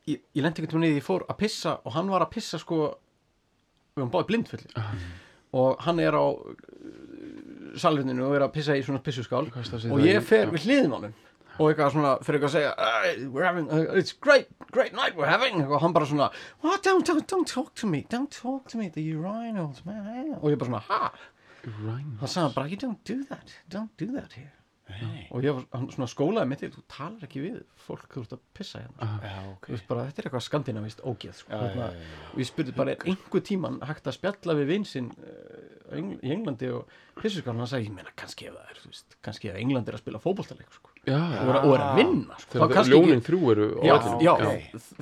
ég, ég lendi einhvern veginn í því ég fór að pissa og hann var að pissa sko, við hann báði blindfullir. Og hann er á salvinninu og er að pissa í svona pissuskál. Það og það ég fer við hliðin á hann og eitthvað svona fyrir eitthvað að segja "Uh, we're having, uh, it's great, great night we're having. Og hann bara svona oh, don't, don't, don't talk to me, don't talk to me the urinals, man. Og ég bara svona, ha? Rhyme. hann sagði bara, you don't do that. Don't do that here. Og ég var hann svona skólaði mitt þú talar ekki við fólk þú ert að pissa hérna. Já, ok. Þú veist bara, þetta er eitthvað skandinavist ógeð sko. Þarna, já, já, og ég spurði bara, er einhver tíman hægt að spjalla við vinsinn uh, í Englandi og pissuskálan hann sagði, ég meina kannski ef það er veist, kannski ef England er að spila fótboltaleik sko, Já, og, og er að vinna sko. þegar ljónin þrjú eru á já, já,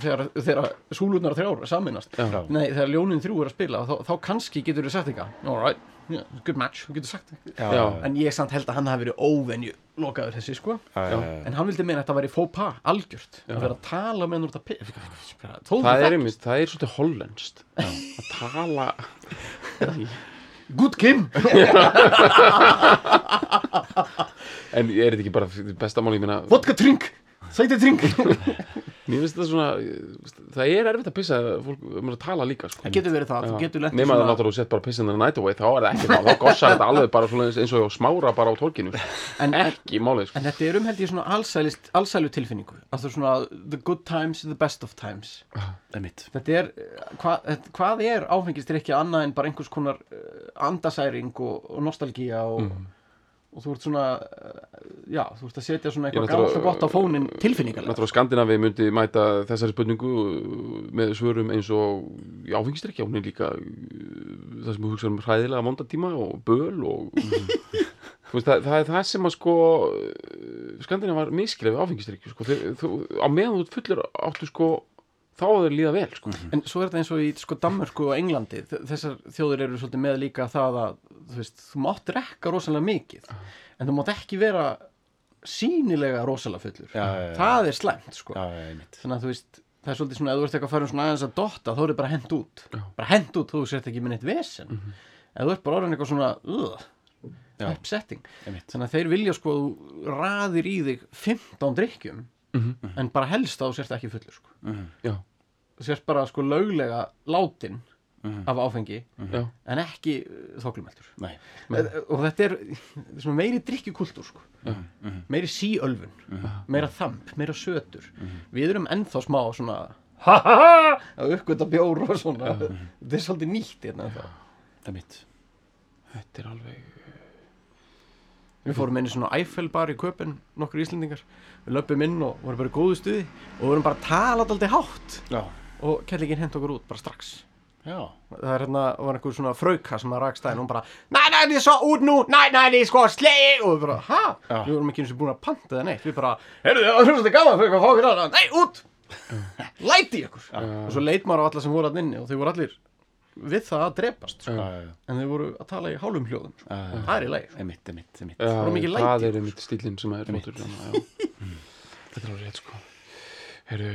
þegar, þegar súlurnar þrjár saminast. Nei, þegar ljónin þrjú er að spila þá, þá kannski getur þú sagt eitthvað. All right, yeah, good match, getur sagt eitthvað. Já. en ég samt held að hann hafi verið óvenju lokaður þessi sko. Já, já, já. en hann vildi meina að þetta væri pas, algjört. Að vera að tala með hann úr þetta Það er einmitt, það er svolítið hollenskt. Að tala Good Kim. En er þetta ekki bara besta mál, ég meina Vodka drink, sæti drink. Mér finnst þetta svona Það er erfitt að pissa fólk um að tala líka sko. Það getur verið það, þú getur í Nefna það náttúrulega þú sett bara pissin the night away þá er það ekki það, þá gossar þetta alveg bara svona eins og smára bara á torkinu en, en, ekki málið sko. en þetta er um held ég svona allsælist, allsælu tilfinningu. Að það er svona the good times, the best of times. Einmitt. Þetta er, eh, hvað, þetta- hvað er áfengistrykja annað en bara einhvers konar uh, andasæring og, og nostalgía og, og þú ert svona uh, já, þú ert að setja svona eitthvað gamalt og gott á fónin tilfinningarlega Skandinavi myndi mæta þessari spurningu með svörum eins og í áfengistrykja, hún er líka uh, það sem við hugsaðum um hræðilega mondatíma og böl og veist, það, það er það sem að sko Skandinavi var miskilið við áfengistrykju sko. Á meðan þú fullur áttu sko þá að þeir líða vel sko. En svo er þetta eins og í sko Danmörku og Englandi. Þessar þjóðir eru svolítið með líka það að þú veist, þú mátt drekka rosalega mikið en þú mátt ekki vera sínilega rosalega fullur. Já, já, já. það er slæmt sko. Já, já, einmitt. Þannig að þú veist, það er svolítið svona ef þú ert eitthvað að fara um svona aðeins að dotta þá er bara hent út. Bara hent út, þú sért ekki með neitt vesen. Ef þú ert bara orðin eitthvað svona uh, Já. upsetting. Einmitt. þannig að þeir vilja sko að þú raðir í þig 15 drikkjum en bara helst að þú sért ekki fullur sko. Já, þú sért bara sko löglega látin af áfengi já, en ekki uh, þóklumeltur Nei. og þetta er þetta er meiri drikkjukultúr sko. meiri síölfun meira þamp, meira sötur. Við erum ennþá smá svona ha ha ha! að uppgöta bjór og svona. Þetta er svolítið nýtt hérna ennþá. einmitt þetta er alveg við fórum inn í svona Eiffelbar í köpinn nokkur íslendingar við löpum inn og vorum bara í góðu stuði og vorum bara að tala alltaf hátt já, og kellingin hent okkur út bara strax já, það er hérna, var einhver svona frauka sem að rakst aðeins og hún bara, næ, næ, þið er svo út nú næ, næ, þið er sko slegi og við bara, ha? Já. við vorum ekki eins og búin að panta það neitt við bara, heyrðu þið, það er svolítið gaman fyrir hvað fá okkur að, nei, út læti ykkur og svo leit maður á alla sem voru að inni og þau voru allir við það að drepast sko. en þau voru að tala í hálum hljóðum sko. það er í einmitt, einmitt Já, Bara mikið það er einmitt stílinn sem er já, já. Þetta er alveg rétt sko. Heru,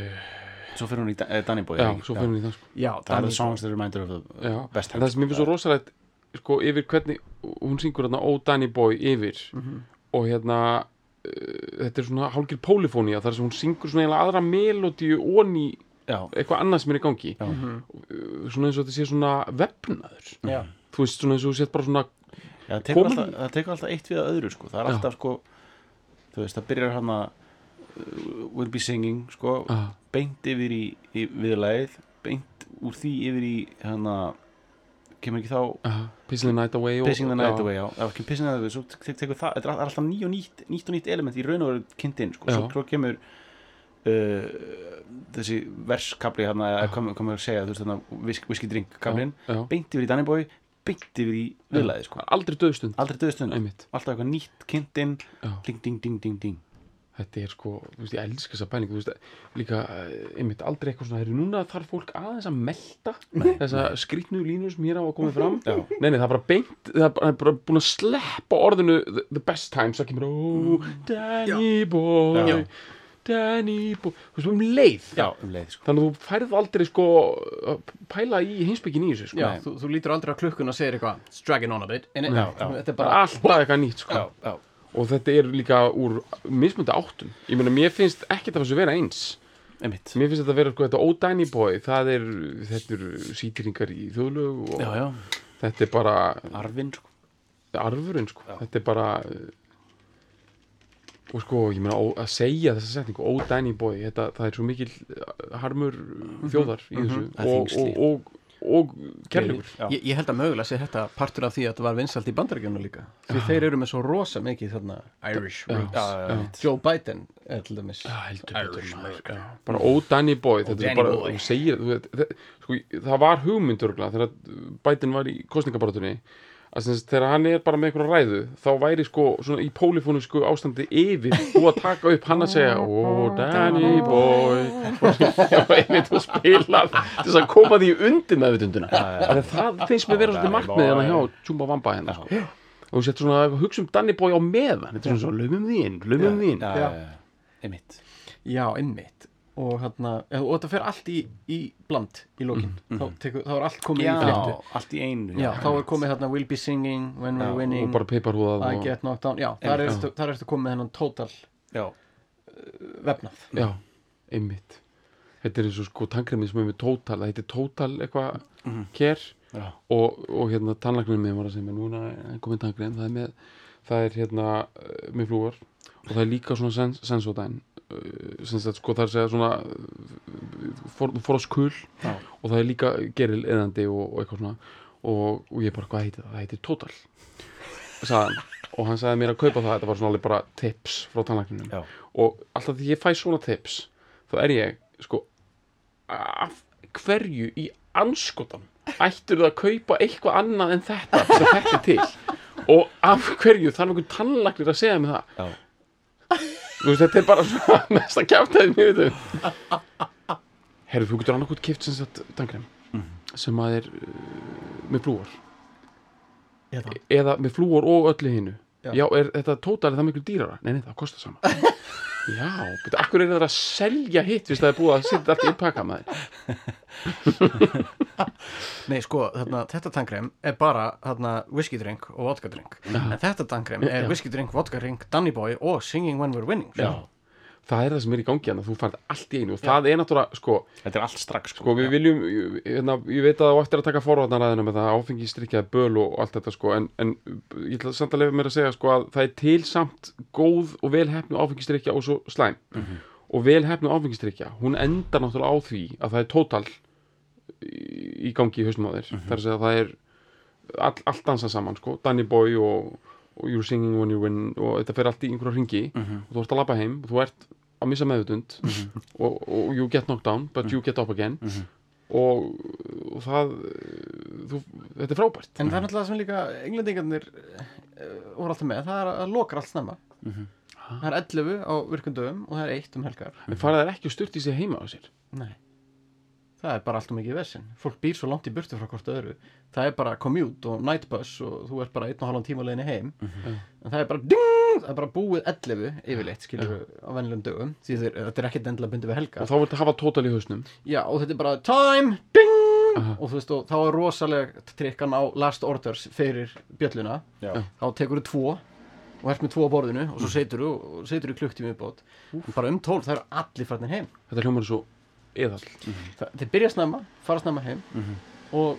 svo fyrir hún í eh, Danny Boy Já, svo finnum við það sko. Já, það er the songs that remind her of the já. best það sem mér finnst svo rosalegt sko yfir hvernig hún syngur hérna Ó Danny Boy yfir. Og hérna uh, þetta er svona hálgir pólifónia þar sem hún syngur svona aðra melodíu onni eitthvað annað sem er í gangi Já. uh, svona eins og þetta sé svona vefnaður Já. þú veist svona eins og þú sett bara svona Já, það tekur alltaf, það tekur alltaf eitt við að öðru sko. það er Já. alltaf sko þú veist, það byrjar hann að will be singing sko, beint yfir í, í viðlagið beint úr því yfir í hann að kemur ekki þá ah, Pissing the Night Away Pissing the Night já, Away, já, Pissing the Night Away svo te- tekur það, þetta er alltaf nýtt og nýtt nýtt og nýtt element í raun og veru kynnt inn sko. svo kemur uh, þessi verskabli hann að hvað hvað maður að segja, þú veist þannig whisky, whisky drink kablin, já. beint yfir í Danny Boy beint yfir í viðlagið sko. aldrei döðstund aldrei döðstund, einmitt. Alltaf eitthvað nýtt kynnt inn. Já. ding ding ding ding ding. Þetta er sko, veist, ég elska þessa pælingu þú veist, líka, eh, einmitt, aldrei eitthvað svona herri, núna þarf fólk aðeins að melta þessa skrýtnu línu sem hér á að koma fram nei, nei, það er bara beint það er bara, búin að sleppa orðinu the, best times, það kemur oh, Danny boy. Danny boy, þú veist, um leið já, um leið sko. þannig að þú færð aldrei sko að pæla í heimsbyggjum í þessu sko. Já, þú, þú lítur aldrei á klukkun og segir eitthvað It's dragging on a bit it, Já. Þetta er bara bara alltaf eitthvað nýtt sko. og þetta er líka úr mismundi áttum ég meina, mér finnst ekkert af þessu vera eins einmitt Mér finnst þetta að vera sko þetta ódæni bói það er, þetta er sítringar í þjóðlög og já, já, þetta er bara arfinn sko. arfurinn sko, þetta er bara og sko, ég meina að segja þessa setningu, ódæni bói þetta, það er svo mikil uh, harmur þjóðar í þessu Mhm. Það er og, þyngsli. og, og, og kærleikur Já. ég, ég held að mögulega sé þetta partur af því að þetta var vinsalt í bandarækjunum líka því þeir eru með svo rosa mikið þarna Irish roots já, já. Joe Biden til dæmis Já, heldur betur, Irish maður. American. Já, bara ódæni bói þetta er bara, boy. þú segir sko, það var hugmyndurgla þegar Biden var í sagt, þegar hann er bara með einhverja ræðu þá væri sko svona í pólifónisku ástandi yfir og að taka upp hann að segja oh Danny boy. Og einmitt og spila þess að koma því undir með vitunduna það finnst mér vera svolítið markmið hérna hjá Tjumba Vamba hérna sko. og þú sett svona að hugsa um Danny boy á meðan. Þetta er svona svo löfum því inn, löfum því inn. Já, já, já, einmitt. Já, einmitt og, hérna, og þetta fer allt í, í bland í lokin. Þá, tekur, þá er allt komið já, í fléttu allt í einu Já, þá er komið hérna We'll be singing When we're Já, winning. og bara peiparhúðað I og, get knocked down. Já, þar ertu, þar ertu komið hennan total já, vefnað. Já, einmitt. Þetta er eins og sko tangremið sem er með tótal það heitir tótal eitthvað kér já, og, og hérna tannlagnum með var að segja mér núna er komið tangrem það er með það er hérna eh, með flúar og það er líka svona sens sensodæn sko það er að segja svona uh, for, foroskul Já. og það er líka geril eðandi og, og eitthvað svona. Og, og ég bara hvað heitir það, það heitir Total sagði hann. Og hann sagði mér að kaupa það, þetta var svona alveg bara tips frá tannlækninum. Og alltaf því ég fæ svona tips þá er ég sko af hverju í anskotan ættur það að kaupa eitthvað annað en þetta sem þetta er til? Og af hverju þarf einhvern tannlæknir að segja mig það? Já, Þú veist, þetta er bara svona mest að þeim ég veit Herru, þú getur annarkot kipt sem sagt tangrem sem að er uh, með flúor. Eða, eða með flúor og öllu hinu. Já. Er þetta tótal er það miklu dýrara? Nei, nei, það kostar sama Já, betur, akkur er það að selja hitt hvis það er búið að setja allt í einn pakka maður? Nei, sko, þarna, þetta tangrem er bara þarna, whisky drink og vodka drink. En þetta tangrem er whisky drink, vodka drink, Danny Boy og Singing When We're Winning já. Það er það sem er í gangi hann þú færð allt í einu og það er náttúrulega, sko þetta er allt strax sko, Sko við viljum, hérna, ég veit að á eftir að taka forvarnaræðina með það áfengi strikjaði böl og allt þetta sko en, en ég ætla samt að lefa mér að segja sko að það er til samt góð og vel hefnu áfengi strikja og svo slæm. Og vel hefnu áfengi strikja hún endar náttúrulega á því að það er tótal í, gangi í haustum á þér. Þar að að það er all, allt dansa saman sko, Danny Boy og, og You're Singing When You Win og þetta fer allt í einhverja ringi og þú ert að labba heim og þú ert að missa meðutund og, og you get knocked down but you get up again. Og, og það þú, þetta er frábært. En það er náttúrulega sem líka englendingarnir uh, voru alltaf með, það er að lokar allt snemma. Það er 11 á virkundöfum og það er 1 um helgar. En fara þær ekki að sturt í sig heima á sér? Nei Það er bara allt um mikið vesinn Fólk býr svo langt í burtu frá hvort öðru. Það er bara commute og night bus og þú ert bara einn og halvan tíma á leiðinni heim. En það er bara ding, Það er bara búið 11 yfirleitt skilur á vennilegum dögum. Því þeir, þetta er ekkert endilega bundið við helga og þá þetta hafa tótal í hausnum. Já og þetta er bara time, ding! Og þú veist og þá er rosalega trikkan á last orders fyrir bjölluna. Já, Þá tekur þú tvo og ert með tvo á borðinu og svo setur þú og setur þú klukktími uppbót Bara um tólf það eru allir farnir heim. Þetta hljómar er svo eðal Það, þeir byrja snemma, fara snemma heim og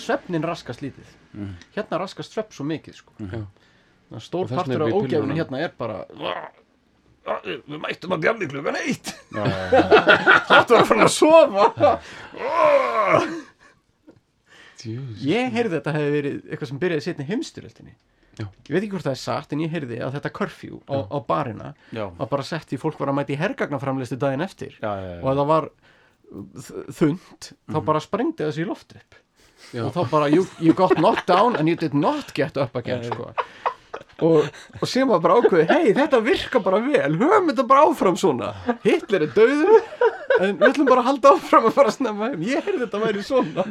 svefnin raskast lítið. Hérna raskast svepp svo mikið sko. Að stór partur af ógefinu hérna er bara "Ah, við mættum að bjarni klukkan eitt þáttu að fara að sofa. Ég heyrði að þetta hefði verið eitthvað sem byrjaði setni heimstyröldinni Já. ég veit ekki hvort það er satt en ég heyrði að þetta curfew á, á barina Já. var bara sett í fólk var að mæti hergagnaframlistu daginn eftir. Já, og ef það var þ- þund þá bara sprengdi þessi í loft upp. Og þá bara you, you got knocked down and you did not get up again sko. og, og sem var bara ákveði hei þetta virka bara vel höfum þetta bara áfram svona. Hitler er döður en við ætlum bara að halda áfram að fara að snemma heim. Ég heyrði þetta væri svona.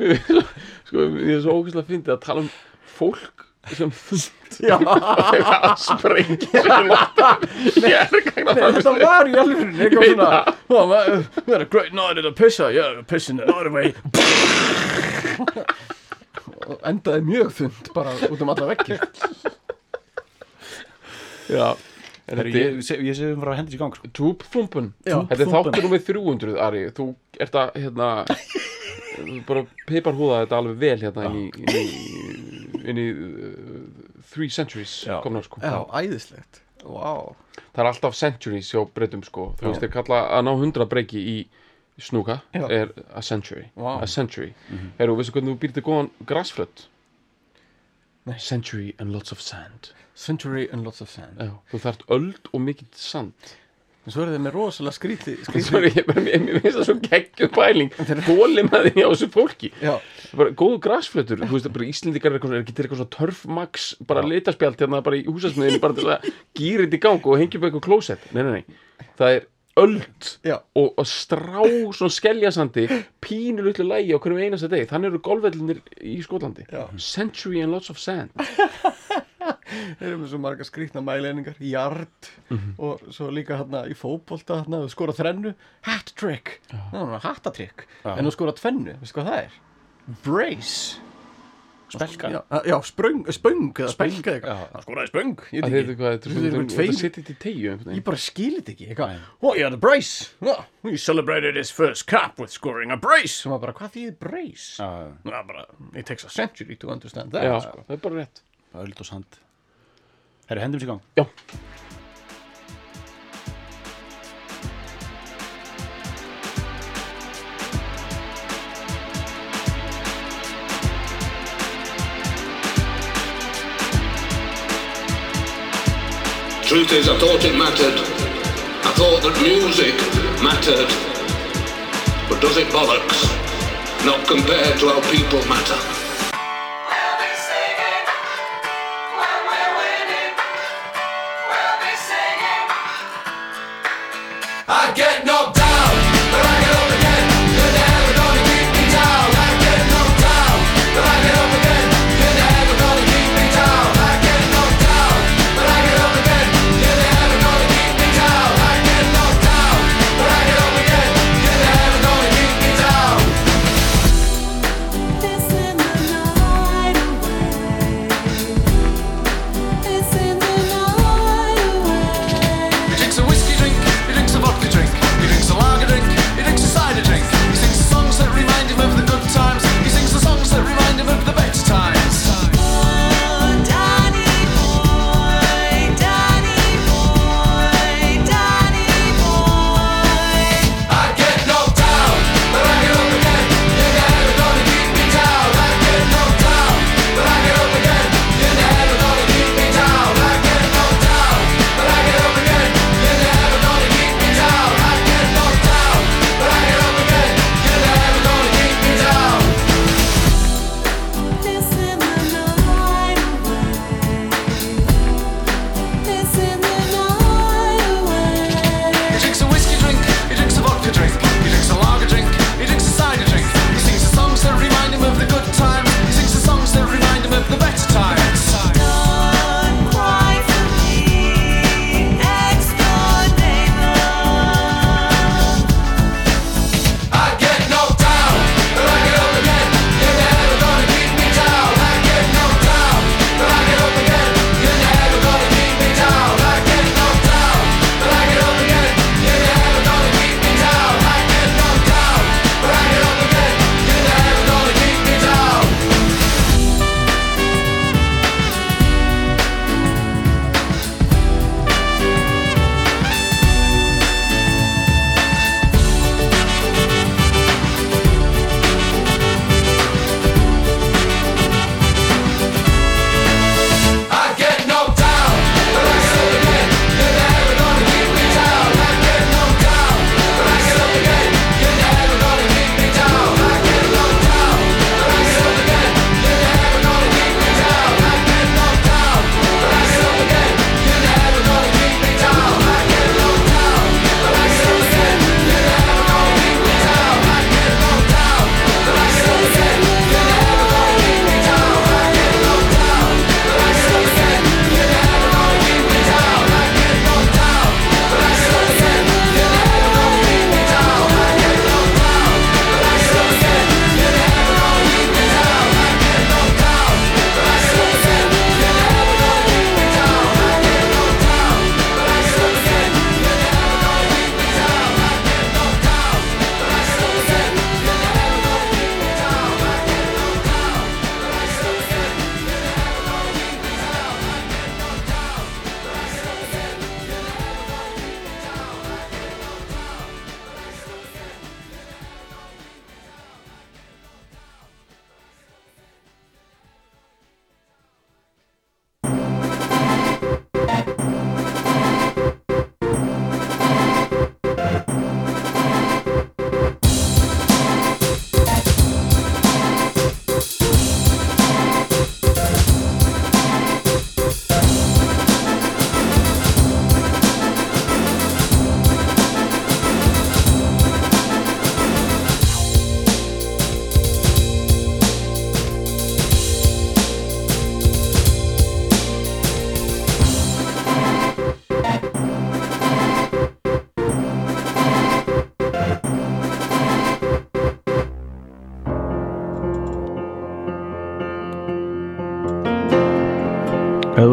Sko, ég er svo ógæslega fyndið að tala um fólk sem já, að sprengja þetta var í alveg eitthvað svona oh, man, we had a great night at a pissa yeah, pissing the night away. Og endaði mjög þund bara út um alla veggi Já, Heru, ég, ég, ég sé um frá að hendi sér í gang sko. Já, Þetta er þáttur nummer 300 Ari. Þú ert að hérna bara piparhúða þetta alveg vel hérna inn í, inn í, inn í uh, Three Centuries Já. komnar sko já, æðislegt wow. Það er alltaf centuries hjá breytum sko Þú veist, þeir kalla að ná 100 breyki í snúka Já. er a century Vá. A century Herru, veistu hvernig þú býr til góðan grassflöt? Nei. Century and lots of sand century and lots of sand Já, þú þarft öld og mikið sand en svo er þið með rosalega skríti, skríti. er ég bara, mér mér finnst það svo geggjum pæling. Bóli með því á þessu fólki. Bara góðu bara Íslendingar er, eitthvað, ekki til eitthvað svona törfmax bara litaspjald hérna bara í húsasmiðinu bara til að gýra þetta í gang og hengja upp eitthvað klósett. Nei, nei, nei, það er öld og, og strá svona skeljasandi pínu lutlu lægi á hverjum einasta deg þannig eru golfvellinir í Skotlandi. Já. Century and lots of sand þeir eru með svo marga skrítna mæleiningar yard og svo líka hérna í fótbolta hérna, skora þrennu, hat trick. Ná, hattatrick, en þú skora tvennu veistu hvað það er? brace. Spelka. Já, já spröng, spöng eða spelka eitthvað. skoraði spöng, ég er bara skilit ekki eitthvað, oh yeah the brace? Oh, he celebrated his first cap with scoring a brace. Og maður bara, hvað þýðir brace? Það bara, it takes a century to understand that sko. það er bara rétt Öld og sand Herru, hendum sér gang já, Truth is, I thought it mattered. I thought that music mattered. But does it bollocks? Not compared to how people matter.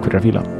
Takk fyrir að fíla